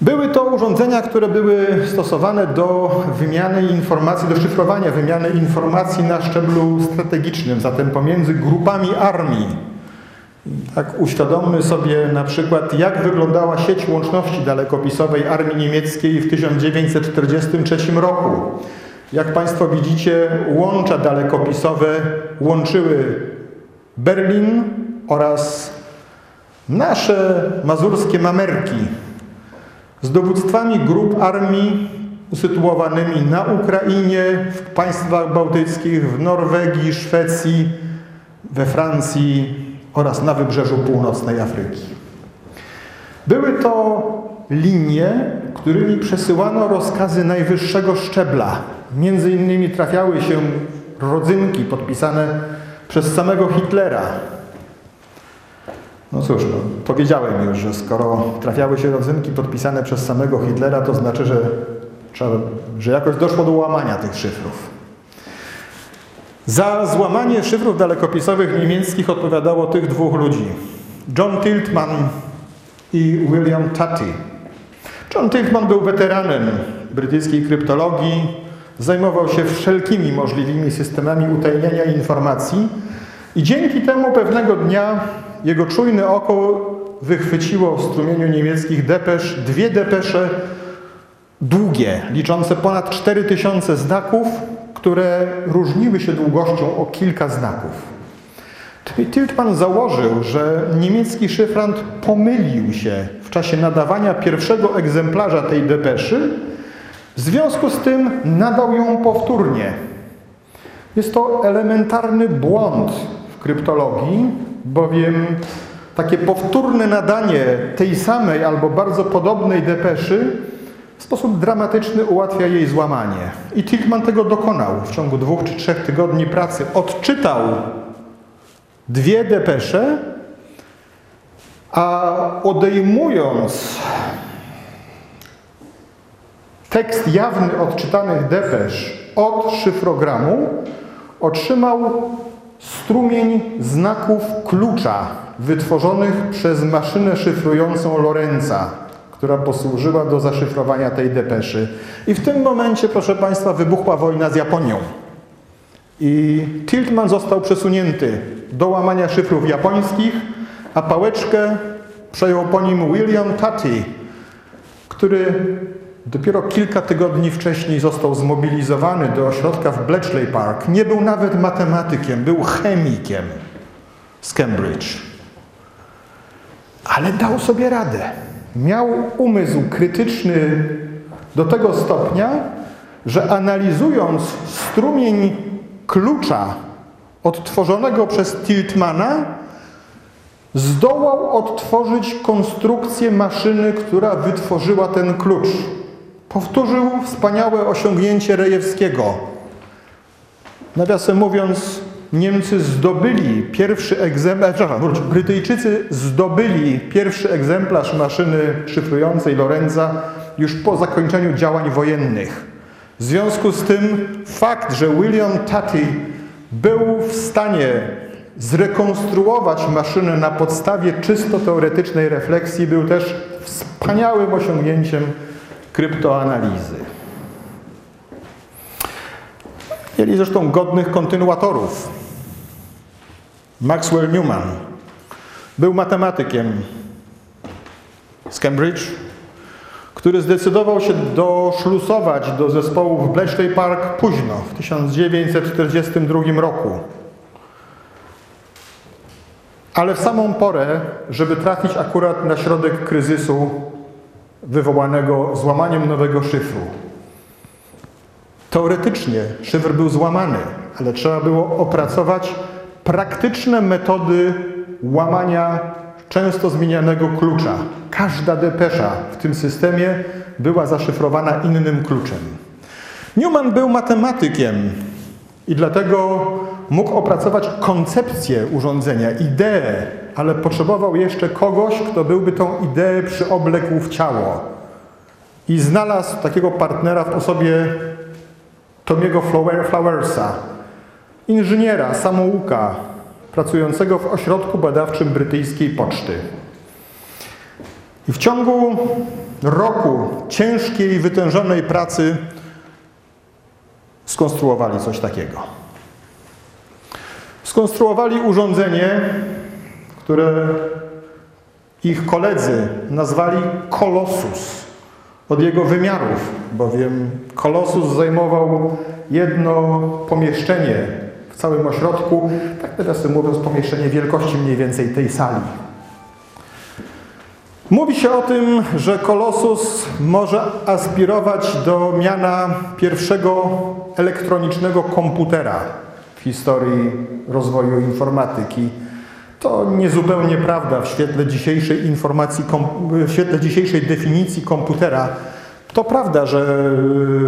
Były to urządzenia, które były stosowane do wymiany informacji, do szyfrowania wymiany informacji na szczeblu strategicznym, zatem pomiędzy grupami armii. Tak uświadommy sobie na przykład, jak wyglądała sieć łączności dalekopisowej armii niemieckiej w 1943 roku. Jak Państwo widzicie, łącza dalekopisowe łączyły Berlin oraz nasze mazurskie mamerki z dowództwami grup armii usytuowanymi na Ukrainie, w państwach bałtyckich, w Norwegii, Szwecji, we Francji oraz na wybrzeżu północnej Afryki. Były to linie, którymi przesyłano rozkazy najwyższego szczebla. Między innymi trafiały się rodzynki podpisane przez samego Hitlera, no cóż, no, powiedziałem już, że skoro trafiały się rodzynki podpisane przez samego Hitlera, to znaczy, że, że jakoś doszło do łamania tych szyfrów. Za złamanie szyfrów dalekopisowych niemieckich odpowiadało tych dwóch ludzi. John Tiltman i William Tutty. John Tiltman był weteranem brytyjskiej kryptologii, zajmował się wszelkimi możliwymi systemami utajniania informacji i dzięki temu pewnego dnia jego czujne oko wychwyciło w strumieniu niemieckich depesz dwie depesze długie, liczące ponad 4000 znaków, które różniły się długością o kilka znaków. Tiltman założył, że niemiecki szyfrant pomylił się w czasie nadawania pierwszego egzemplarza tej depeszy, w związku z tym nadał ją powtórnie. Jest to elementarny błąd w kryptologii, bowiem takie powtórne nadanie tej samej albo bardzo podobnej depeszy w sposób dramatyczny ułatwia jej złamanie. I Tiltman tego dokonał w ciągu dwóch czy trzech tygodni pracy. Odczytał dwie depesze, a odejmując tekst jawny odczytanych depesz od szyfrogramu, otrzymał strumień znaków klucza wytworzonych przez maszynę szyfrującą Lorenza, która posłużyła do zaszyfrowania tej depeszy. I w tym momencie, proszę Państwa, wybuchła wojna z Japonią. I Tiltman został przesunięty do łamania szyfrów japońskich, a pałeczkę przejął po nim William Tutty, który dopiero kilka tygodni wcześniej został zmobilizowany do ośrodka w Bletchley Park. Nie był nawet matematykiem, był chemikiem z Cambridge. Ale dał sobie radę. Miał umysł krytyczny do tego stopnia, że analizując strumień klucza odtworzonego przez Tiltmana, zdołał odtworzyć konstrukcję maszyny, która wytworzyła ten klucz. Powtórzył wspaniałe osiągnięcie Rejewskiego. Nawiasem mówiąc, Niemcy zdobyli pierwszy egzemplarz, przepraszam, Brytyjczycy zdobyli pierwszy egzemplarz maszyny szyfrującej Lorenza już po zakończeniu działań wojennych. W związku z tym fakt, że William Tutty był w stanie zrekonstruować maszynę na podstawie czysto teoretycznej refleksji był też wspaniałym osiągnięciem kryptoanalizy. Mieli zresztą godnych kontynuatorów. Maxwell Newman był matematykiem z Cambridge, który zdecydował się doszlusować do zespołu w Bletchley Park późno, w 1942 roku. Ale w samą porę, żeby trafić akurat na środek kryzysu wywołanego złamaniem nowego szyfru. Teoretycznie szyfr był złamany, ale trzeba było opracować praktyczne metody łamania często zmienianego klucza. Każda depesza w tym systemie była zaszyfrowana innym kluczem. Newman był matematykiem i dlatego mógł opracować koncepcję urządzenia, ideę, ale potrzebował jeszcze kogoś, kto byłby tą ideę przyoblekł w ciało. I znalazł takiego partnera w osobie Tomiego Flowersa, inżyniera, samouka, pracującego w ośrodku badawczym brytyjskiej poczty. I w ciągu roku ciężkiej, wytężonej pracy skonstruowali coś takiego. Skonstruowali urządzenie, które ich koledzy nazwali Kolosus od jego wymiarów, bowiem Kolosus zajmował jedno pomieszczenie w całym ośrodku, tak teraz mówiąc, pomieszczenie wielkości mniej więcej tej sali. Mówi się o tym, że Kolosus może aspirować do miana pierwszego elektronicznego komputera w historii rozwoju informatyki. To niezupełnie prawda w świetle dzisiejszej informacji, w świetle dzisiejszej definicji komputera. To prawda, że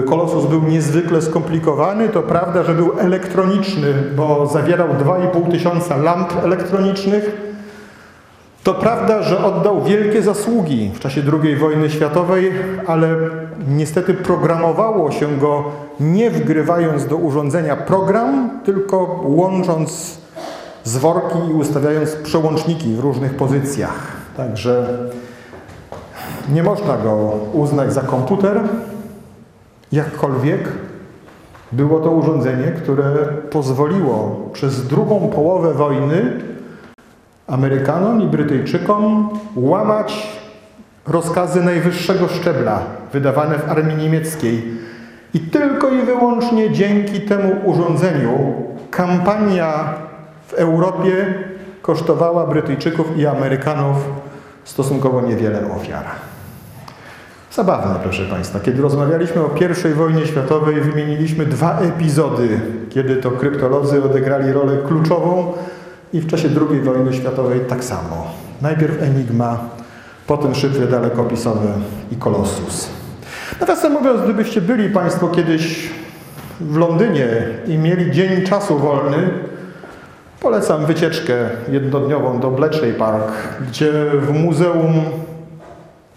Kolosus był niezwykle skomplikowany, to prawda, że był elektroniczny, bo zawierał 2,5 tysiąca lamp elektronicznych, to prawda, że oddał wielkie zasługi w czasie II wojny światowej, ale niestety programowało się go nie wgrywając do urządzenia program, tylko łącząc zworki i ustawiając przełączniki w różnych pozycjach. Także nie można go uznać za komputer, jakkolwiek było to urządzenie, które pozwoliło przez drugą połowę wojny Amerykanom i Brytyjczykom łamać rozkazy najwyższego szczebla wydawane w armii niemieckiej. I tylko i wyłącznie dzięki temu urządzeniu kampania w Europie kosztowała Brytyjczyków i Amerykanów stosunkowo niewiele ofiar. Zabawne, proszę Państwa. Kiedy rozmawialiśmy o I wojnie światowej, wymieniliśmy dwa epizody, kiedy to kryptolodzy odegrali rolę kluczową i w czasie II wojny światowej tak samo. Najpierw Enigma, potem szyfry dalekopisowe i Kolossus. Nawiasem mówiąc, gdybyście byli Państwo kiedyś w Londynie i mieli dzień czasu wolny, polecam wycieczkę jednodniową do Bletchley Park, gdzie w muzeum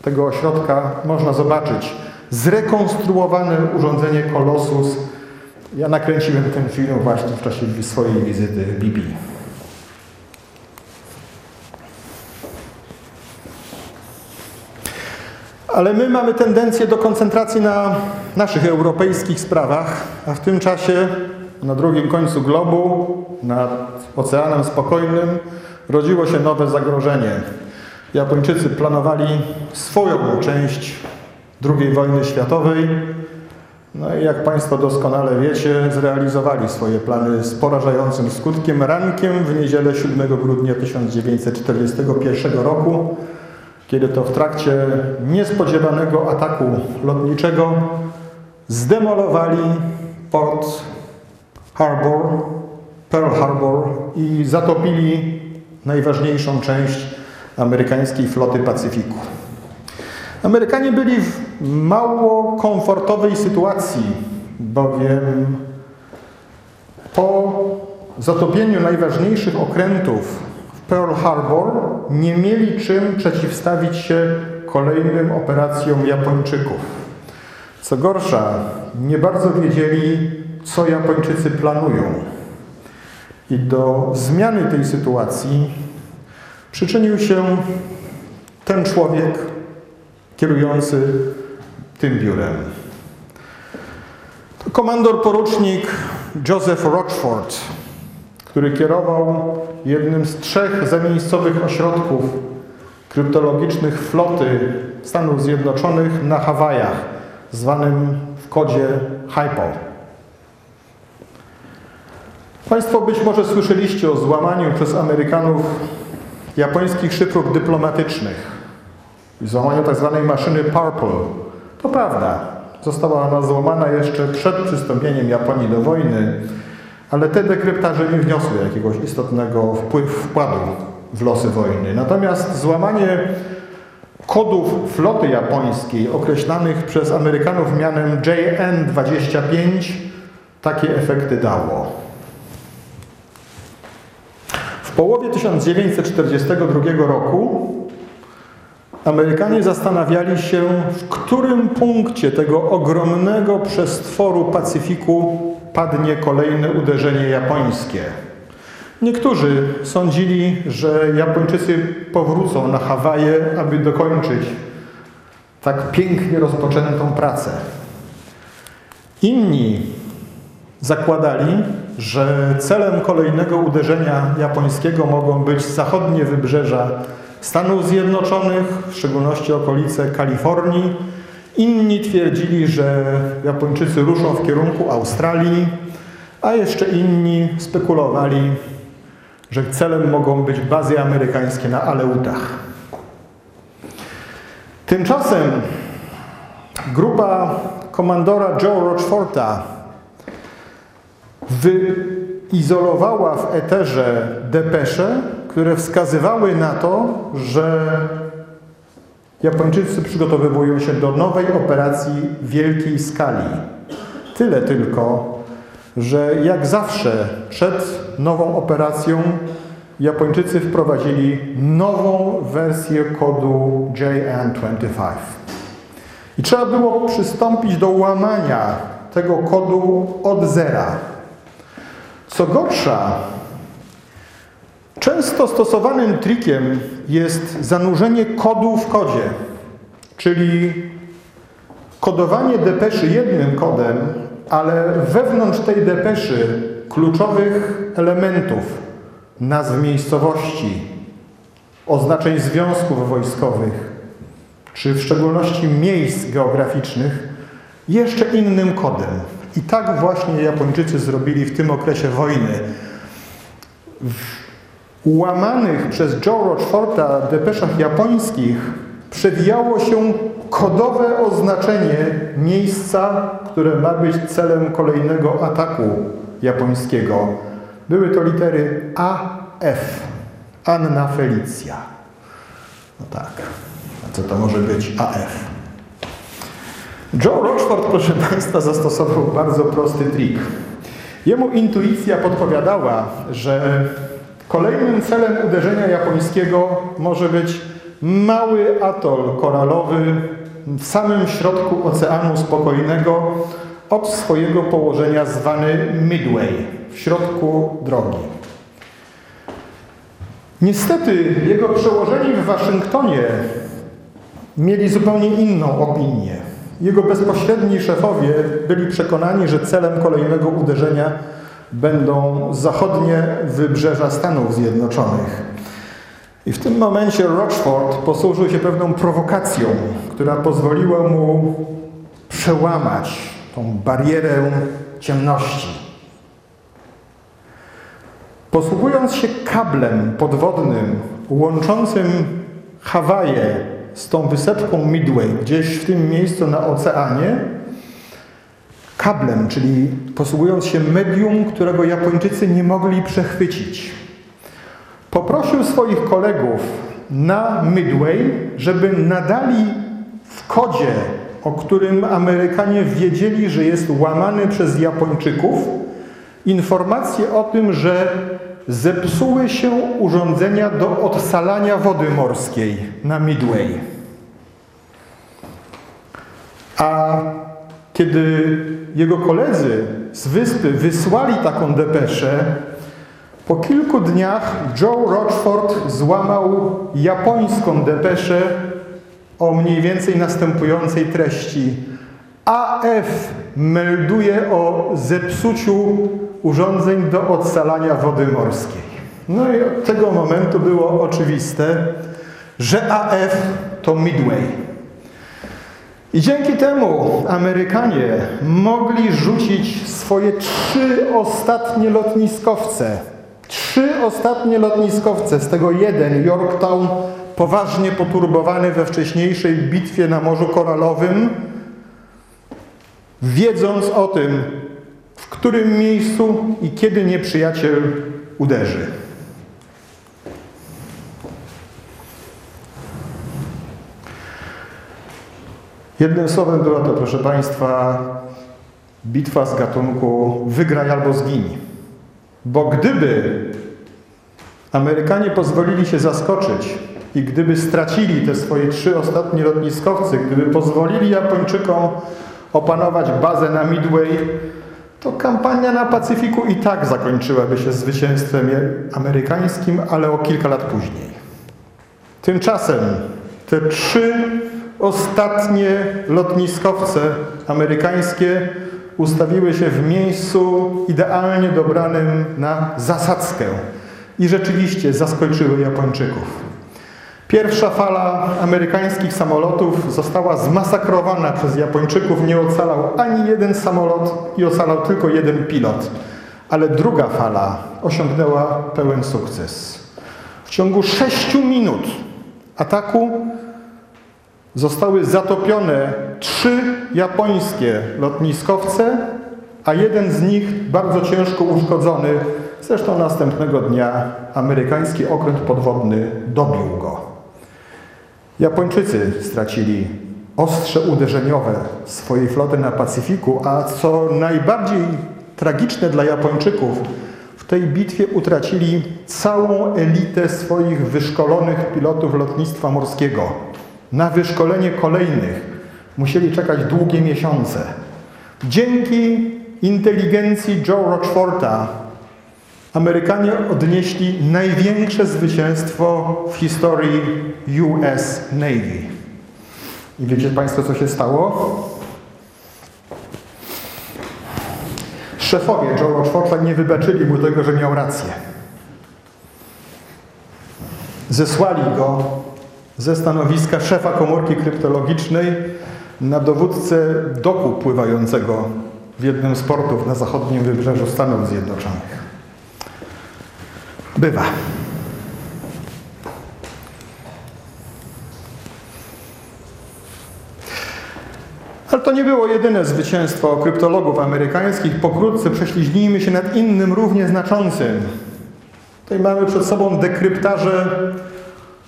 tego ośrodka można zobaczyć zrekonstruowane urządzenie Kolossus Ja nakręciłem ten film właśnie w czasie swojej wizyty w BP. Ale my mamy tendencję do koncentracji na naszych europejskich sprawach, a w tym czasie na drugim końcu globu, nad Oceanem Spokojnym, rodziło się nowe zagrożenie. Japończycy planowali swoją część II wojny światowej. No i jak Państwo doskonale wiecie, zrealizowali swoje plany z porażającym skutkiem rankiem w niedzielę 7 grudnia 1941 roku kiedy to w trakcie niespodziewanego ataku lotniczego zdemolowali port Harbor, Pearl Harbor i zatopili najważniejszą część amerykańskiej floty Pacyfiku. Amerykanie byli w mało komfortowej sytuacji, bowiem po zatopieniu najważniejszych okrętów Pearl Harbor nie mieli czym przeciwstawić się kolejnym operacjom Japończyków. Co gorsza, nie bardzo wiedzieli, co Japończycy planują. I do zmiany tej sytuacji przyczynił się ten człowiek kierujący tym biurem. To komandor porucznik Joseph Rochford, który kierował jednym z trzech zamiejscowych ośrodków kryptologicznych floty Stanów Zjednoczonych na Hawajach, zwanym w kodzie HIPO. Państwo być może słyszeliście o złamaniu przez Amerykanów japońskich szyfrów dyplomatycznych i złamaniu tzw. Tak maszyny Purple. To prawda. Została ona złamana jeszcze przed przystąpieniem Japonii do wojny, ale te dekryptaże nie wniosły jakiegoś istotnego wkładu w losy wojny. Natomiast złamanie kodów floty japońskiej określanych przez Amerykanów mianem JN-25 takie efekty dało. Połowie 1942 roku Amerykanie zastanawiali się, w którym punkcie tego ogromnego przestworu Pacyfiku padnie kolejne uderzenie japońskie. Niektórzy sądzili, że Japończycy powrócą na Hawaje, aby dokończyć tak pięknie rozpoczętą pracę. Inni zakładali, że celem kolejnego uderzenia japońskiego mogą być zachodnie wybrzeża Stanów Zjednoczonych, w szczególności okolice Kalifornii. Inni twierdzili, że Japończycy ruszą w kierunku Australii, a jeszcze inni spekulowali, że celem mogą być bazy amerykańskie na Aleutach. Tymczasem grupa komandora Joe Rochforta wyizolowała w eterze depesze, które wskazywały na to, że Japończycy przygotowywują się do nowej operacji wielkiej skali. Tyle tylko, że jak zawsze przed nową operacją Japończycy wprowadzili nową wersję kodu JN25. I trzeba było przystąpić do łamania tego kodu od zera. Co gorsza, często stosowanym trikiem jest zanurzenie kodu w kodzie, czyli kodowanie depeszy jednym kodem, ale wewnątrz tej depeszy kluczowych elementów, nazw miejscowości, oznaczeń związków wojskowych, czy w szczególności miejsc geograficznych, jeszcze innym kodem. I tak właśnie Japończycy zrobili w tym okresie wojny. W łamanych przez Joe Rochforta depeszach japońskich przewijało się kodowe oznaczenie miejsca, które ma być celem kolejnego ataku japońskiego. Były to litery AF. Anna Felicia. No tak. A co to może być AF? Joe Rochford, proszę Państwa, zastosował bardzo prosty trik. Jemu intuicja podpowiadała, że kolejnym celem uderzenia japońskiego może być mały atol koralowy w samym środku Oceanu Spokojnego, od swojego położenia zwany Midway, w środku drogi. Niestety jego przełożeni w Waszyngtonie mieli zupełnie inną opinię. Jego bezpośredni szefowie byli przekonani, że celem kolejnego uderzenia będą zachodnie wybrzeża Stanów Zjednoczonych. I w tym momencie Rochford posłużył się pewną prowokacją, która pozwoliła mu przełamać tą barierę ciemności. Posługując się kablem podwodnym łączącym Hawaje z tą wysepką Midway, gdzieś w tym miejscu na oceanie, kablem, czyli posługując się medium, którego Japończycy nie mogli przechwycić. Poprosił swoich kolegów na Midway, żeby nadali w kodzie, o którym Amerykanie wiedzieli, że jest łamany przez Japończyków, informacje o tym, że zepsuły się urządzenia do odsalania wody morskiej na Midway. A kiedy jego koledzy z wyspy wysłali taką depeszę, po kilku dniach Joe Rochford złamał japońską depeszę o mniej więcej następującej treści. AF melduje o zepsuciu urządzeń do odsalania wody morskiej. No i od tego momentu było oczywiste, że AF to Midway. I dzięki temu Amerykanie mogli rzucić swoje trzy ostatnie lotniskowce. Trzy ostatnie lotniskowce, z tego jeden, Yorktown, poważnie poturbowany we wcześniejszej bitwie na Morzu Koralowym, wiedząc o tym, w którym miejscu i kiedy nieprzyjaciel uderzy. Jednym słowem była to, proszę Państwa, bitwa z gatunku wygraj albo zgiń. Bo gdyby Amerykanie pozwolili się zaskoczyć i gdyby stracili te swoje trzy ostatnie lotniskowce, gdyby pozwolili Japończykom opanować bazę na Midway, to kampania na Pacyfiku i tak zakończyłaby się zwycięstwem amerykańskim, ale o kilka lat później. Tymczasem te trzy ostatnie lotniskowce amerykańskie ustawiły się w miejscu idealnie dobranym na zasadzkę i rzeczywiście zaskoczyły Japończyków. Pierwsza fala amerykańskich samolotów została zmasakrowana przez Japończyków. Nie ocalał ani jeden samolot i ocalał tylko jeden pilot. Ale druga fala osiągnęła pełen sukces. W ciągu sześciu minut ataku zostały zatopione trzy japońskie lotniskowce, a jeden z nich bardzo ciężko uszkodzony. Zresztą następnego dnia amerykański okręt podwodny dobił go. Japończycy stracili ostrze uderzeniowe swojej floty na Pacyfiku, a co najbardziej tragiczne dla Japończyków, w tej bitwie utracili całą elitę swoich wyszkolonych pilotów lotnictwa morskiego. Na wyszkolenie kolejnych musieli czekać długie miesiące. Dzięki inteligencji Joe Rochforta Amerykanie odnieśli największe zwycięstwo w historii US Navy. I wiecie Państwo, co się stało? Szefowie Joe Rochforta nie wybaczyli mu tego, że miał rację. Zesłali go ze stanowiska szefa komórki kryptologicznej na dowódcę doku pływającego w jednym z portów na zachodnim wybrzeżu Stanów Zjednoczonych. Bywa. Ale to nie było jedyne zwycięstwo kryptologów amerykańskich. Pokrótce prześliźnijmy się nad innym, równie znaczącym. Tutaj mamy przed sobą dekryptaże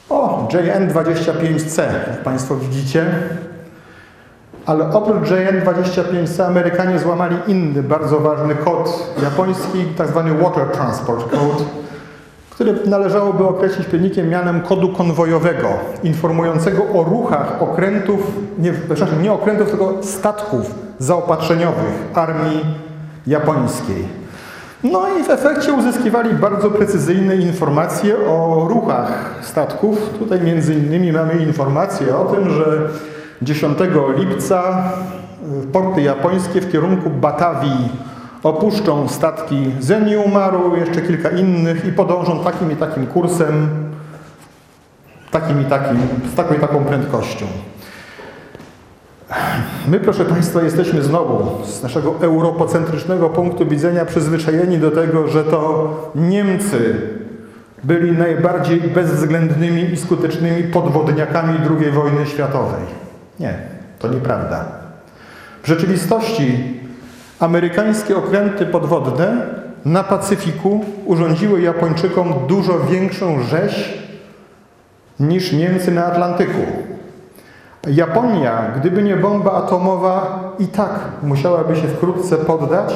o, JN25C, jak Państwo widzicie. Ale oprócz JN25C Amerykanie złamali inny, bardzo ważny kod japoński, tak zwany Water Transport Code, które należałoby określić pewnikiem mianem kodu konwojowego, informującego o ruchach okrętów, nie, przepraszam, nie okrętów, tylko statków zaopatrzeniowych armii japońskiej. No i w efekcie uzyskiwali bardzo precyzyjne informacje o ruchach statków. Tutaj między innymi mamy informację o tym, że 10 lipca porty japońskie w kierunku Batawii opuszczą statki Zeniumaru, jeszcze kilka innych i podążą takim i takim kursem, takim i takim, z taką i taką prędkością. My, proszę Państwa, jesteśmy znowu z naszego europocentrycznego punktu widzenia przyzwyczajeni do tego, że to Niemcy byli najbardziej bezwzględnymi i skutecznymi podwodniakami II wojny światowej. Nie, to nieprawda. W rzeczywistości amerykańskie okręty podwodne na Pacyfiku urządziły Japończykom dużo większą rzeź niż Niemcy na Atlantyku. Japonia, gdyby nie bomba atomowa, i tak musiałaby się wkrótce poddać,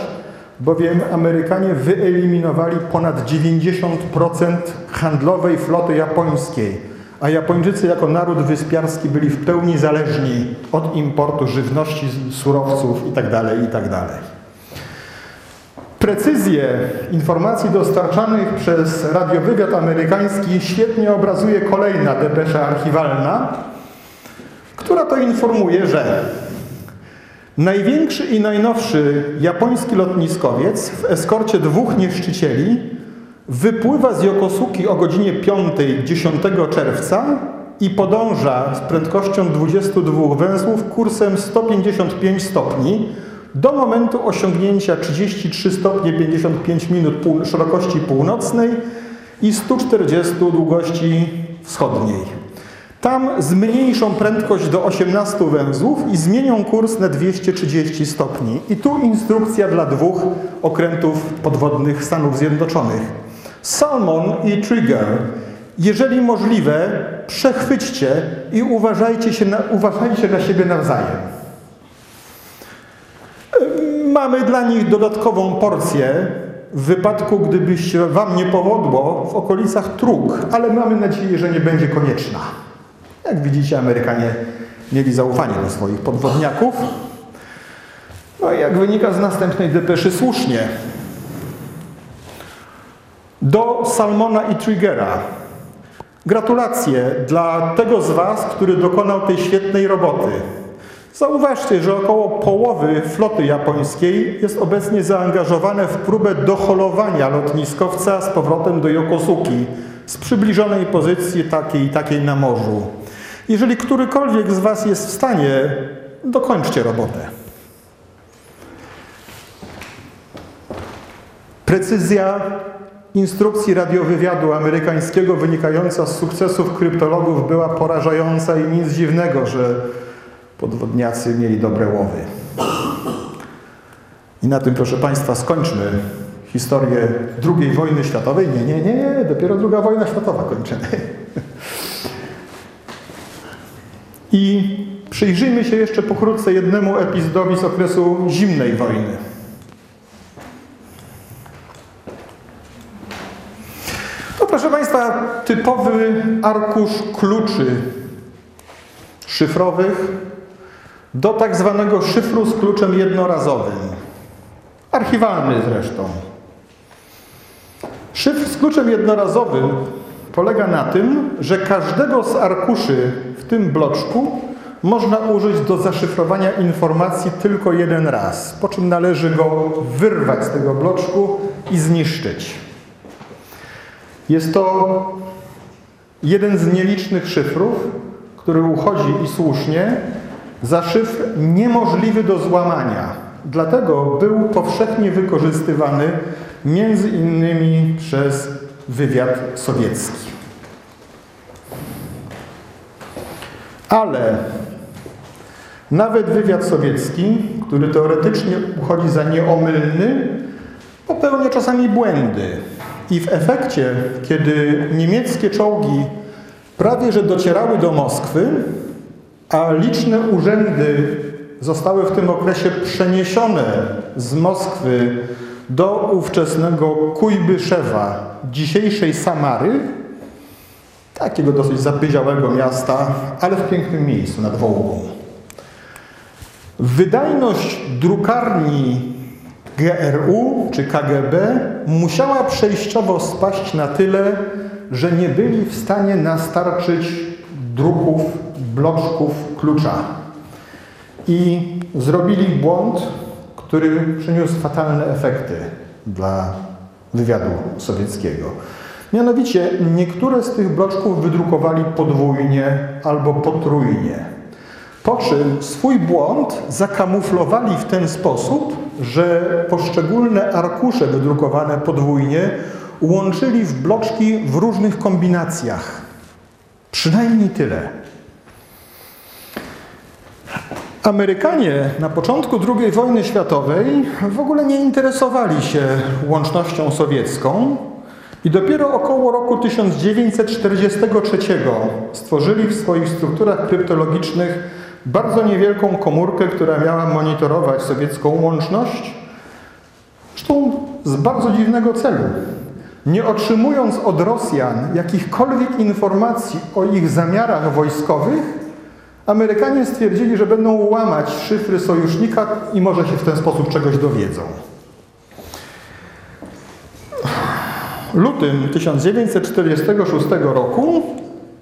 bowiem Amerykanie wyeliminowali ponad 90% handlowej floty japońskiej, a Japończycy jako naród wyspiarski byli w pełni zależni od importu żywności, surowców itd. itd. Precyzję informacji dostarczanych przez radiowywiad amerykański świetnie obrazuje kolejna depesza archiwalna, która to informuje, że największy i najnowszy japoński lotniskowiec w eskorcie dwóch nieszczycieli wypływa z Yokosuki o godzinie 5 10 czerwca i podąża z prędkością 22 węzłów kursem 155 stopni do momentu osiągnięcia 33 stopnie 55 minut szerokości północnej i 140 długości wschodniej. Tam zmniejszą prędkość do 18 węzłów i zmienią kurs na 230 stopni. I tu instrukcja dla dwóch okrętów podwodnych Stanów Zjednoczonych. Salmon i Trigger. Jeżeli możliwe, przechwyćcie i uważajcie, się na, uważajcie na siebie nawzajem. Mamy dla nich dodatkową porcję w wypadku, gdyby się Wam nie powodło w okolicach Truk, ale mamy nadzieję, że nie będzie konieczna. Jak widzicie, Amerykanie mieli zaufanie do swoich podwodniaków. No i jak wynika z następnej depeszy słusznie. Do Salmona i Triggera. Gratulacje dla tego z Was, który dokonał tej świetnej roboty. Zauważcie, że około połowy floty japońskiej jest obecnie zaangażowane w próbę doholowania lotniskowca z powrotem do Yokosuki z przybliżonej pozycji takiej i takiej na morzu. Jeżeli którykolwiek z Was jest w stanie, dokończcie robotę. Precyzja instrukcji radiowywiadu amerykańskiego wynikająca z sukcesów kryptologów była porażająca i nic dziwnego, że podwodniacy mieli dobre łowy. I na tym, proszę Państwa, skończmy historię II wojny światowej. Nie, nie, nie, nie, dopiero II wojna światowa kończymy. I przyjrzyjmy się jeszcze pokrótce jednemu epizodowi z okresu zimnej wojny. To proszę Państwa, typowy arkusz kluczy szyfrowych do tak zwanego szyfru z kluczem jednorazowym. Archiwalny zresztą. Szyfr z kluczem jednorazowym polega na tym, że każdego z arkuszy w tym bloczku można użyć do zaszyfrowania informacji tylko jeden raz, po czym należy go wyrwać z tego bloczku i zniszczyć. Jest to jeden z nielicznych szyfrów, który uchodzi i słusznie za szyfr niemożliwy do złamania. Dlatego był powszechnie wykorzystywany między innymi przez wywiad sowiecki. Ale nawet wywiad sowiecki, który teoretycznie uchodzi za nieomylny, popełnia czasami błędy. I w efekcie, kiedy niemieckie czołgi prawie że docierały do Moskwy, a liczne urzędy zostały w tym okresie przeniesione z Moskwy do ówczesnego Kujbyszewa, dzisiejszej Samary, takiego dosyć zapyziałego miasta, ale w pięknym miejscu nad Wołgą. Wydajność drukarni GRU czy KGB musiała przejściowo spaść na tyle, że nie byli w stanie nastarczyć druków, bloczków klucza. I zrobili błąd, który przyniósł fatalne efekty dla wywiadu sowieckiego. Mianowicie niektóre z tych bloczków wydrukowali podwójnie albo potrójnie. Po czym swój błąd zakamuflowali w ten sposób, że poszczególne arkusze wydrukowane podwójnie łączyli w bloczki w różnych kombinacjach. Przynajmniej tyle. Amerykanie na początku II wojny światowej w ogóle nie interesowali się łącznością sowiecką i dopiero około roku 1943 stworzyli w swoich strukturach kryptologicznych bardzo niewielką komórkę, która miała monitorować sowiecką łączność, zresztą z bardzo dziwnego celu. Nie otrzymując od Rosjan jakichkolwiek informacji o ich zamiarach wojskowych, Amerykanie stwierdzili, że będą łamać szyfry sojusznika i może się w ten sposób czegoś dowiedzą. Lutym 1946 roku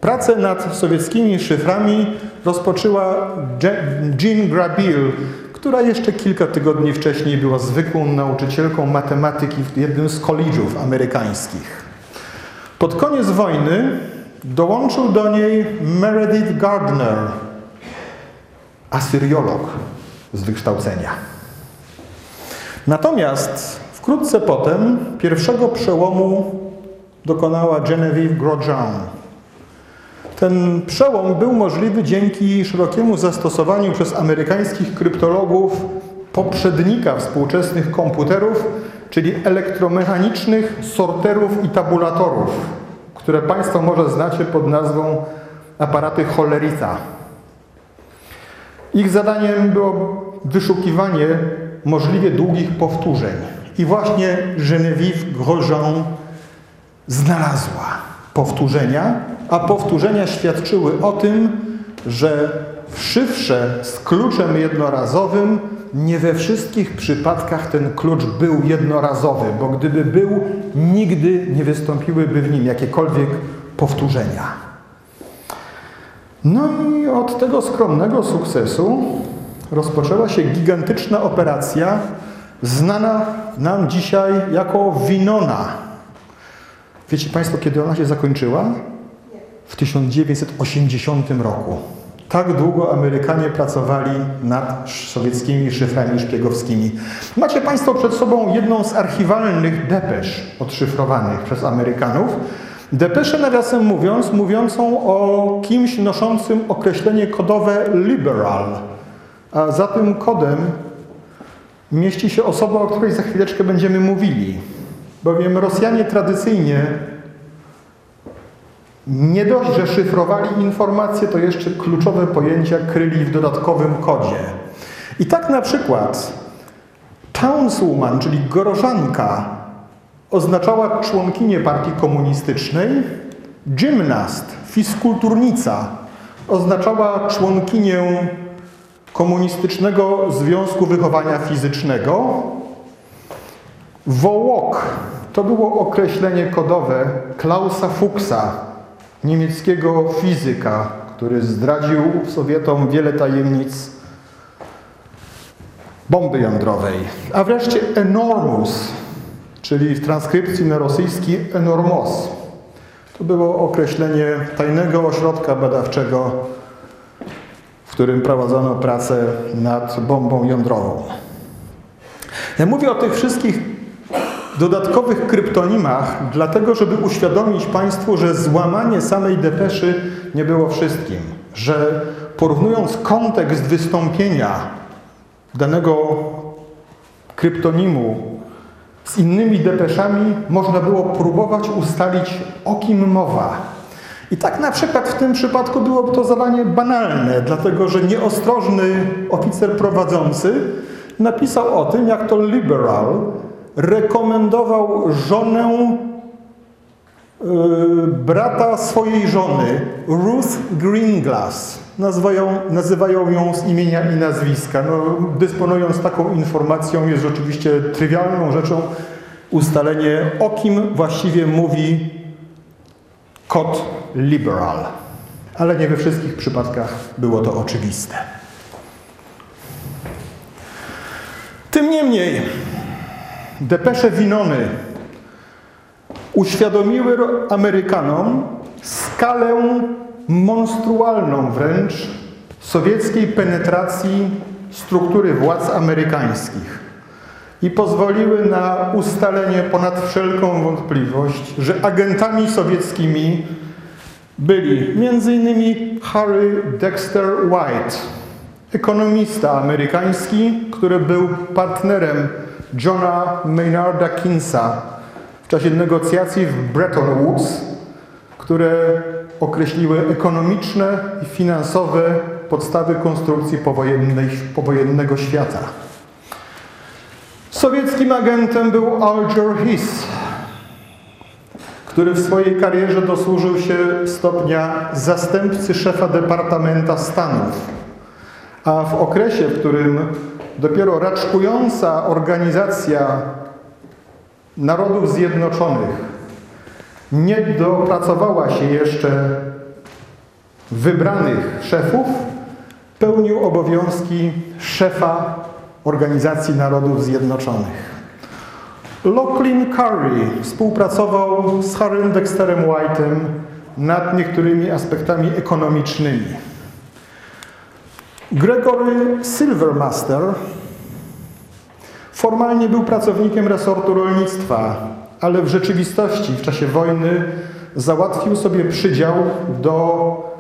pracę nad sowieckimi szyframi rozpoczęła Jean Grabil, która jeszcze kilka tygodni wcześniej była zwykłą nauczycielką matematyki w jednym z college'ów amerykańskich. Pod koniec wojny dołączył do niej Meredith Gardner, asyriolog z wykształcenia. Natomiast wkrótce potem pierwszego przełomu dokonała Genevieve Grosjean. Ten przełom był możliwy dzięki szerokiemu zastosowaniu przez amerykańskich kryptologów poprzednika współczesnych komputerów, czyli elektromechanicznych sorterów i tabulatorów, które Państwo może znacie pod nazwą aparaty Hollerita. Ich zadaniem było wyszukiwanie możliwie długich powtórzeń. I właśnie Genevieve Grosjean znalazła powtórzenia, a powtórzenia świadczyły o tym, że w szyfrze z kluczem jednorazowym nie we wszystkich przypadkach ten klucz był jednorazowy, bo gdyby był, nigdy nie wystąpiłyby w nim jakiekolwiek powtórzenia. No i od tego skromnego sukcesu rozpoczęła się gigantyczna operacja, znana nam dzisiaj jako Winona. Wiecie Państwo, kiedy ona się zakończyła? W 1980 roku. Tak długo Amerykanie pracowali nad sowieckimi szyframi szpiegowskimi. Macie Państwo przed sobą jedną z archiwalnych depesz odszyfrowanych przez Amerykanów, Depeszę, nawiasem mówiąc, mówiącą o kimś noszącym określenie kodowe liberal, a za tym kodem mieści się osoba, o której za chwileczkę będziemy mówili. Bowiem Rosjanie tradycyjnie nie dość, że szyfrowali informacje, to jeszcze kluczowe pojęcia kryli w dodatkowym kodzie. I tak na przykład Townswoman, czyli Gorożanka, oznaczała członkinię partii komunistycznej, gimnast, fizkulturnica oznaczała członkinię Komunistycznego Związku Wychowania Fizycznego. Wołok to było określenie kodowe Klausa Fuchsa, niemieckiego fizyka, który zdradził Sowietom wiele tajemnic bomby jądrowej. A wreszcie Enormus, czyli w transkrypcji na rosyjski enormos. To było określenie tajnego ośrodka badawczego, w którym prowadzono pracę nad bombą jądrową. Ja mówię o tych wszystkich dodatkowych kryptonimach, dlatego żeby uświadomić Państwu, że złamanie samej depeszy nie było wszystkim, że porównując kontekst wystąpienia danego kryptonimu z innymi depeszami można było próbować ustalić, o kim mowa. I tak na przykład w tym przypadku byłoby to zadanie banalne, dlatego że nieostrożny oficer prowadzący napisał o tym, jak to liberal rekomendował żonę yy, brata swojej żony, Ruth Greenglass. Nazywają, nazywają ją z imienia i nazwiska. No, dysponując taką informacją jest rzeczywiście trywialną rzeczą ustalenie, o kim właściwie mówi kod liberal. Ale nie we wszystkich przypadkach było to oczywiste. Tym niemniej depesze Winony uświadomiły Amerykanom skalę monstrualną wręcz sowieckiej penetracji struktury władz amerykańskich i pozwoliły na ustalenie ponad wszelką wątpliwość, że agentami sowieckimi byli m.in. Harry Dexter White, ekonomista amerykański, który był partnerem Johna Maynarda Keynesa w czasie negocjacji w Bretton Woods, które określiły ekonomiczne i finansowe podstawy konstrukcji powojennej, powojennego świata. Sowieckim agentem był Alger Hiss, który w swojej karierze dosłużył się stopnia zastępcy szefa Departamenta Stanów, a w okresie, w którym dopiero raczkująca organizacja Narodów Zjednoczonych nie dopracowała się jeszcze wybranych szefów, pełnił obowiązki szefa Organizacji Narodów Zjednoczonych. Locklin Curry współpracował z Harrym Dexterem White'em nad niektórymi aspektami ekonomicznymi. Gregory Silvermaster formalnie był pracownikiem resortu rolnictwa, ale w rzeczywistości w czasie wojny załatwił sobie przydział do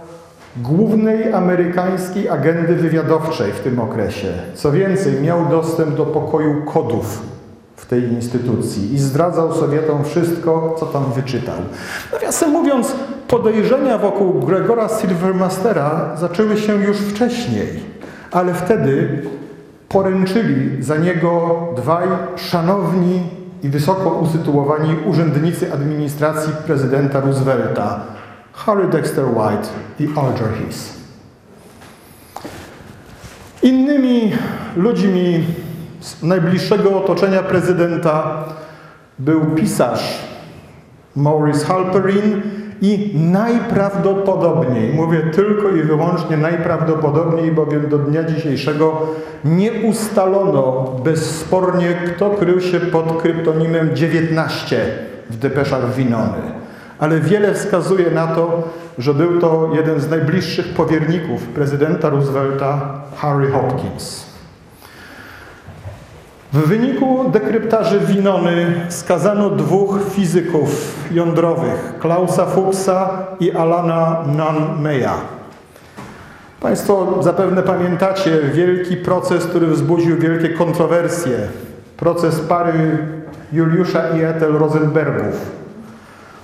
głównej amerykańskiej agendy wywiadowczej w tym okresie. Co więcej, miał dostęp do pokoju kodów w tej instytucji i zdradzał Sowietom wszystko, co tam wyczytał. Nawiasem mówiąc, podejrzenia wokół Gregora Silvermastera zaczęły się już wcześniej, ale wtedy poręczyli za niego dwaj szanowni i wysoko usytuowani urzędnicy administracji prezydenta Roosevelta, Harry Dexter White i Alger Hiss. Innymi ludźmi z najbliższego otoczenia prezydenta był pisarz Maurice Halperin i najprawdopodobniej, mówię tylko i wyłącznie najprawdopodobniej, bowiem do dnia dzisiejszego nie ustalono bezspornie, kto krył się pod kryptonimem 19 w depeszach Winony ale wiele wskazuje na to, że był to jeden z najbliższych powierników prezydenta Roosevelta, Harry Hopkins. W wyniku dekryptaży Winony skazano dwóch fizyków jądrowych, Klausa Fuchsa i Alana Nunn-Meya. Państwo zapewne pamiętacie wielki proces, który wzbudził wielkie kontrowersje. Proces pary Juliusza i Ethel Rosenbergów.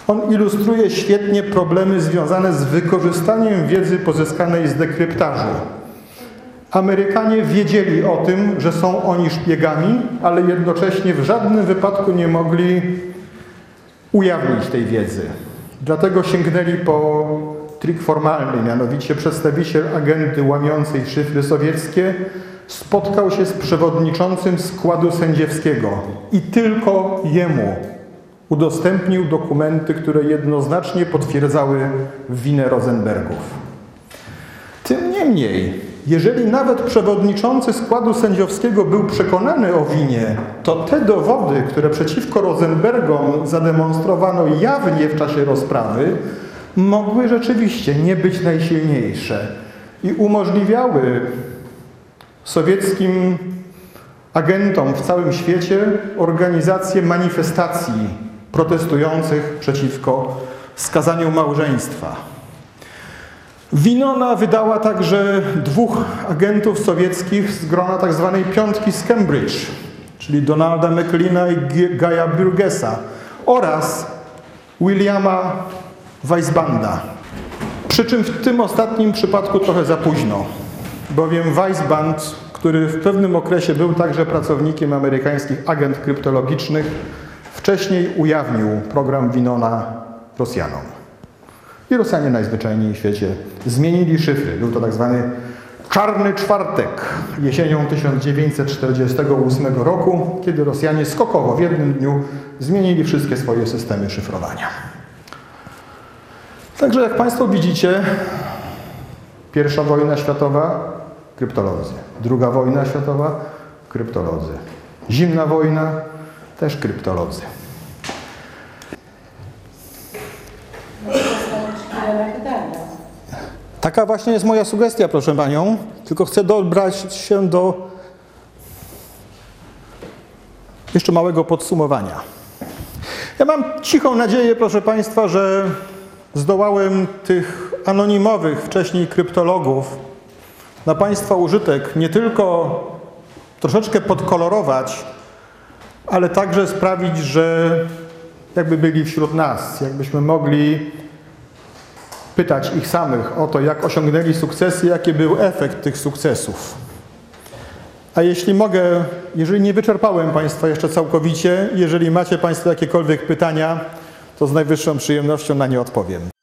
On ilustruje świetnie problemy związane z wykorzystaniem wiedzy pozyskanej z dekryptażu. Amerykanie wiedzieli o tym, że są oni szpiegami, ale jednocześnie w żadnym wypadku nie mogli ujawnić tej wiedzy. Dlatego sięgnęli po trik formalny, mianowicie przedstawiciel agenty łamiącej szyfry sowieckie spotkał się z przewodniczącym składu sędziowskiego i tylko jemu udostępnił dokumenty, które jednoznacznie potwierdzały winę Rosenbergów. Tym niemniej, jeżeli nawet przewodniczący składu sędziowskiego był przekonany o winie, to te dowody, które przeciwko Rosenbergom zademonstrowano jawnie w czasie rozprawy, mogły rzeczywiście nie być najsilniejsze i umożliwiały sowieckim agentom w całym świecie organizację manifestacji protestujących przeciwko skazaniu małżeństwa. Winona wydała także dwóch agentów sowieckich z grona tzw. Tak piątki z Cambridge, czyli Donalda McLeana i Gaja Burgessa oraz Williama Weisbanda. Przy czym w tym ostatnim przypadku trochę za późno, bowiem Weisband który w pewnym okresie był także pracownikiem amerykańskich agent kryptologicznych, wcześniej ujawnił program Winona Rosjanom. Rosjanie najzwyczajniej w świecie zmienili szyfry. Był to tak zwany Czarny Czwartek jesienią 1948 roku, kiedy Rosjanie skokowo w jednym dniu zmienili wszystkie swoje systemy szyfrowania. Także jak Państwo widzicie, pierwsza wojna światowa kryptolodzy, druga wojna światowa kryptolodzy, zimna wojna też kryptolodzy.
Może zostawić chwilę na pytania.
Taka właśnie jest moja sugestia, proszę Panią, tylko chcę dobrać się do jeszcze małego podsumowania. Ja mam cichą nadzieję, proszę Państwa, że zdołałem tych anonimowych wcześniej kryptologów na Państwa użytek nie tylko troszeczkę podkolorować, ale także sprawić, że jakby byli wśród nas, jakbyśmy mogli pytać ich samych o to, jak osiągnęli sukcesy, jaki był efekt tych sukcesów. A jeśli mogę, jeżeli nie wyczerpałem Państwa jeszcze całkowicie, jeżeli macie Państwo jakiekolwiek pytania, to z najwyższą przyjemnością na nie odpowiem.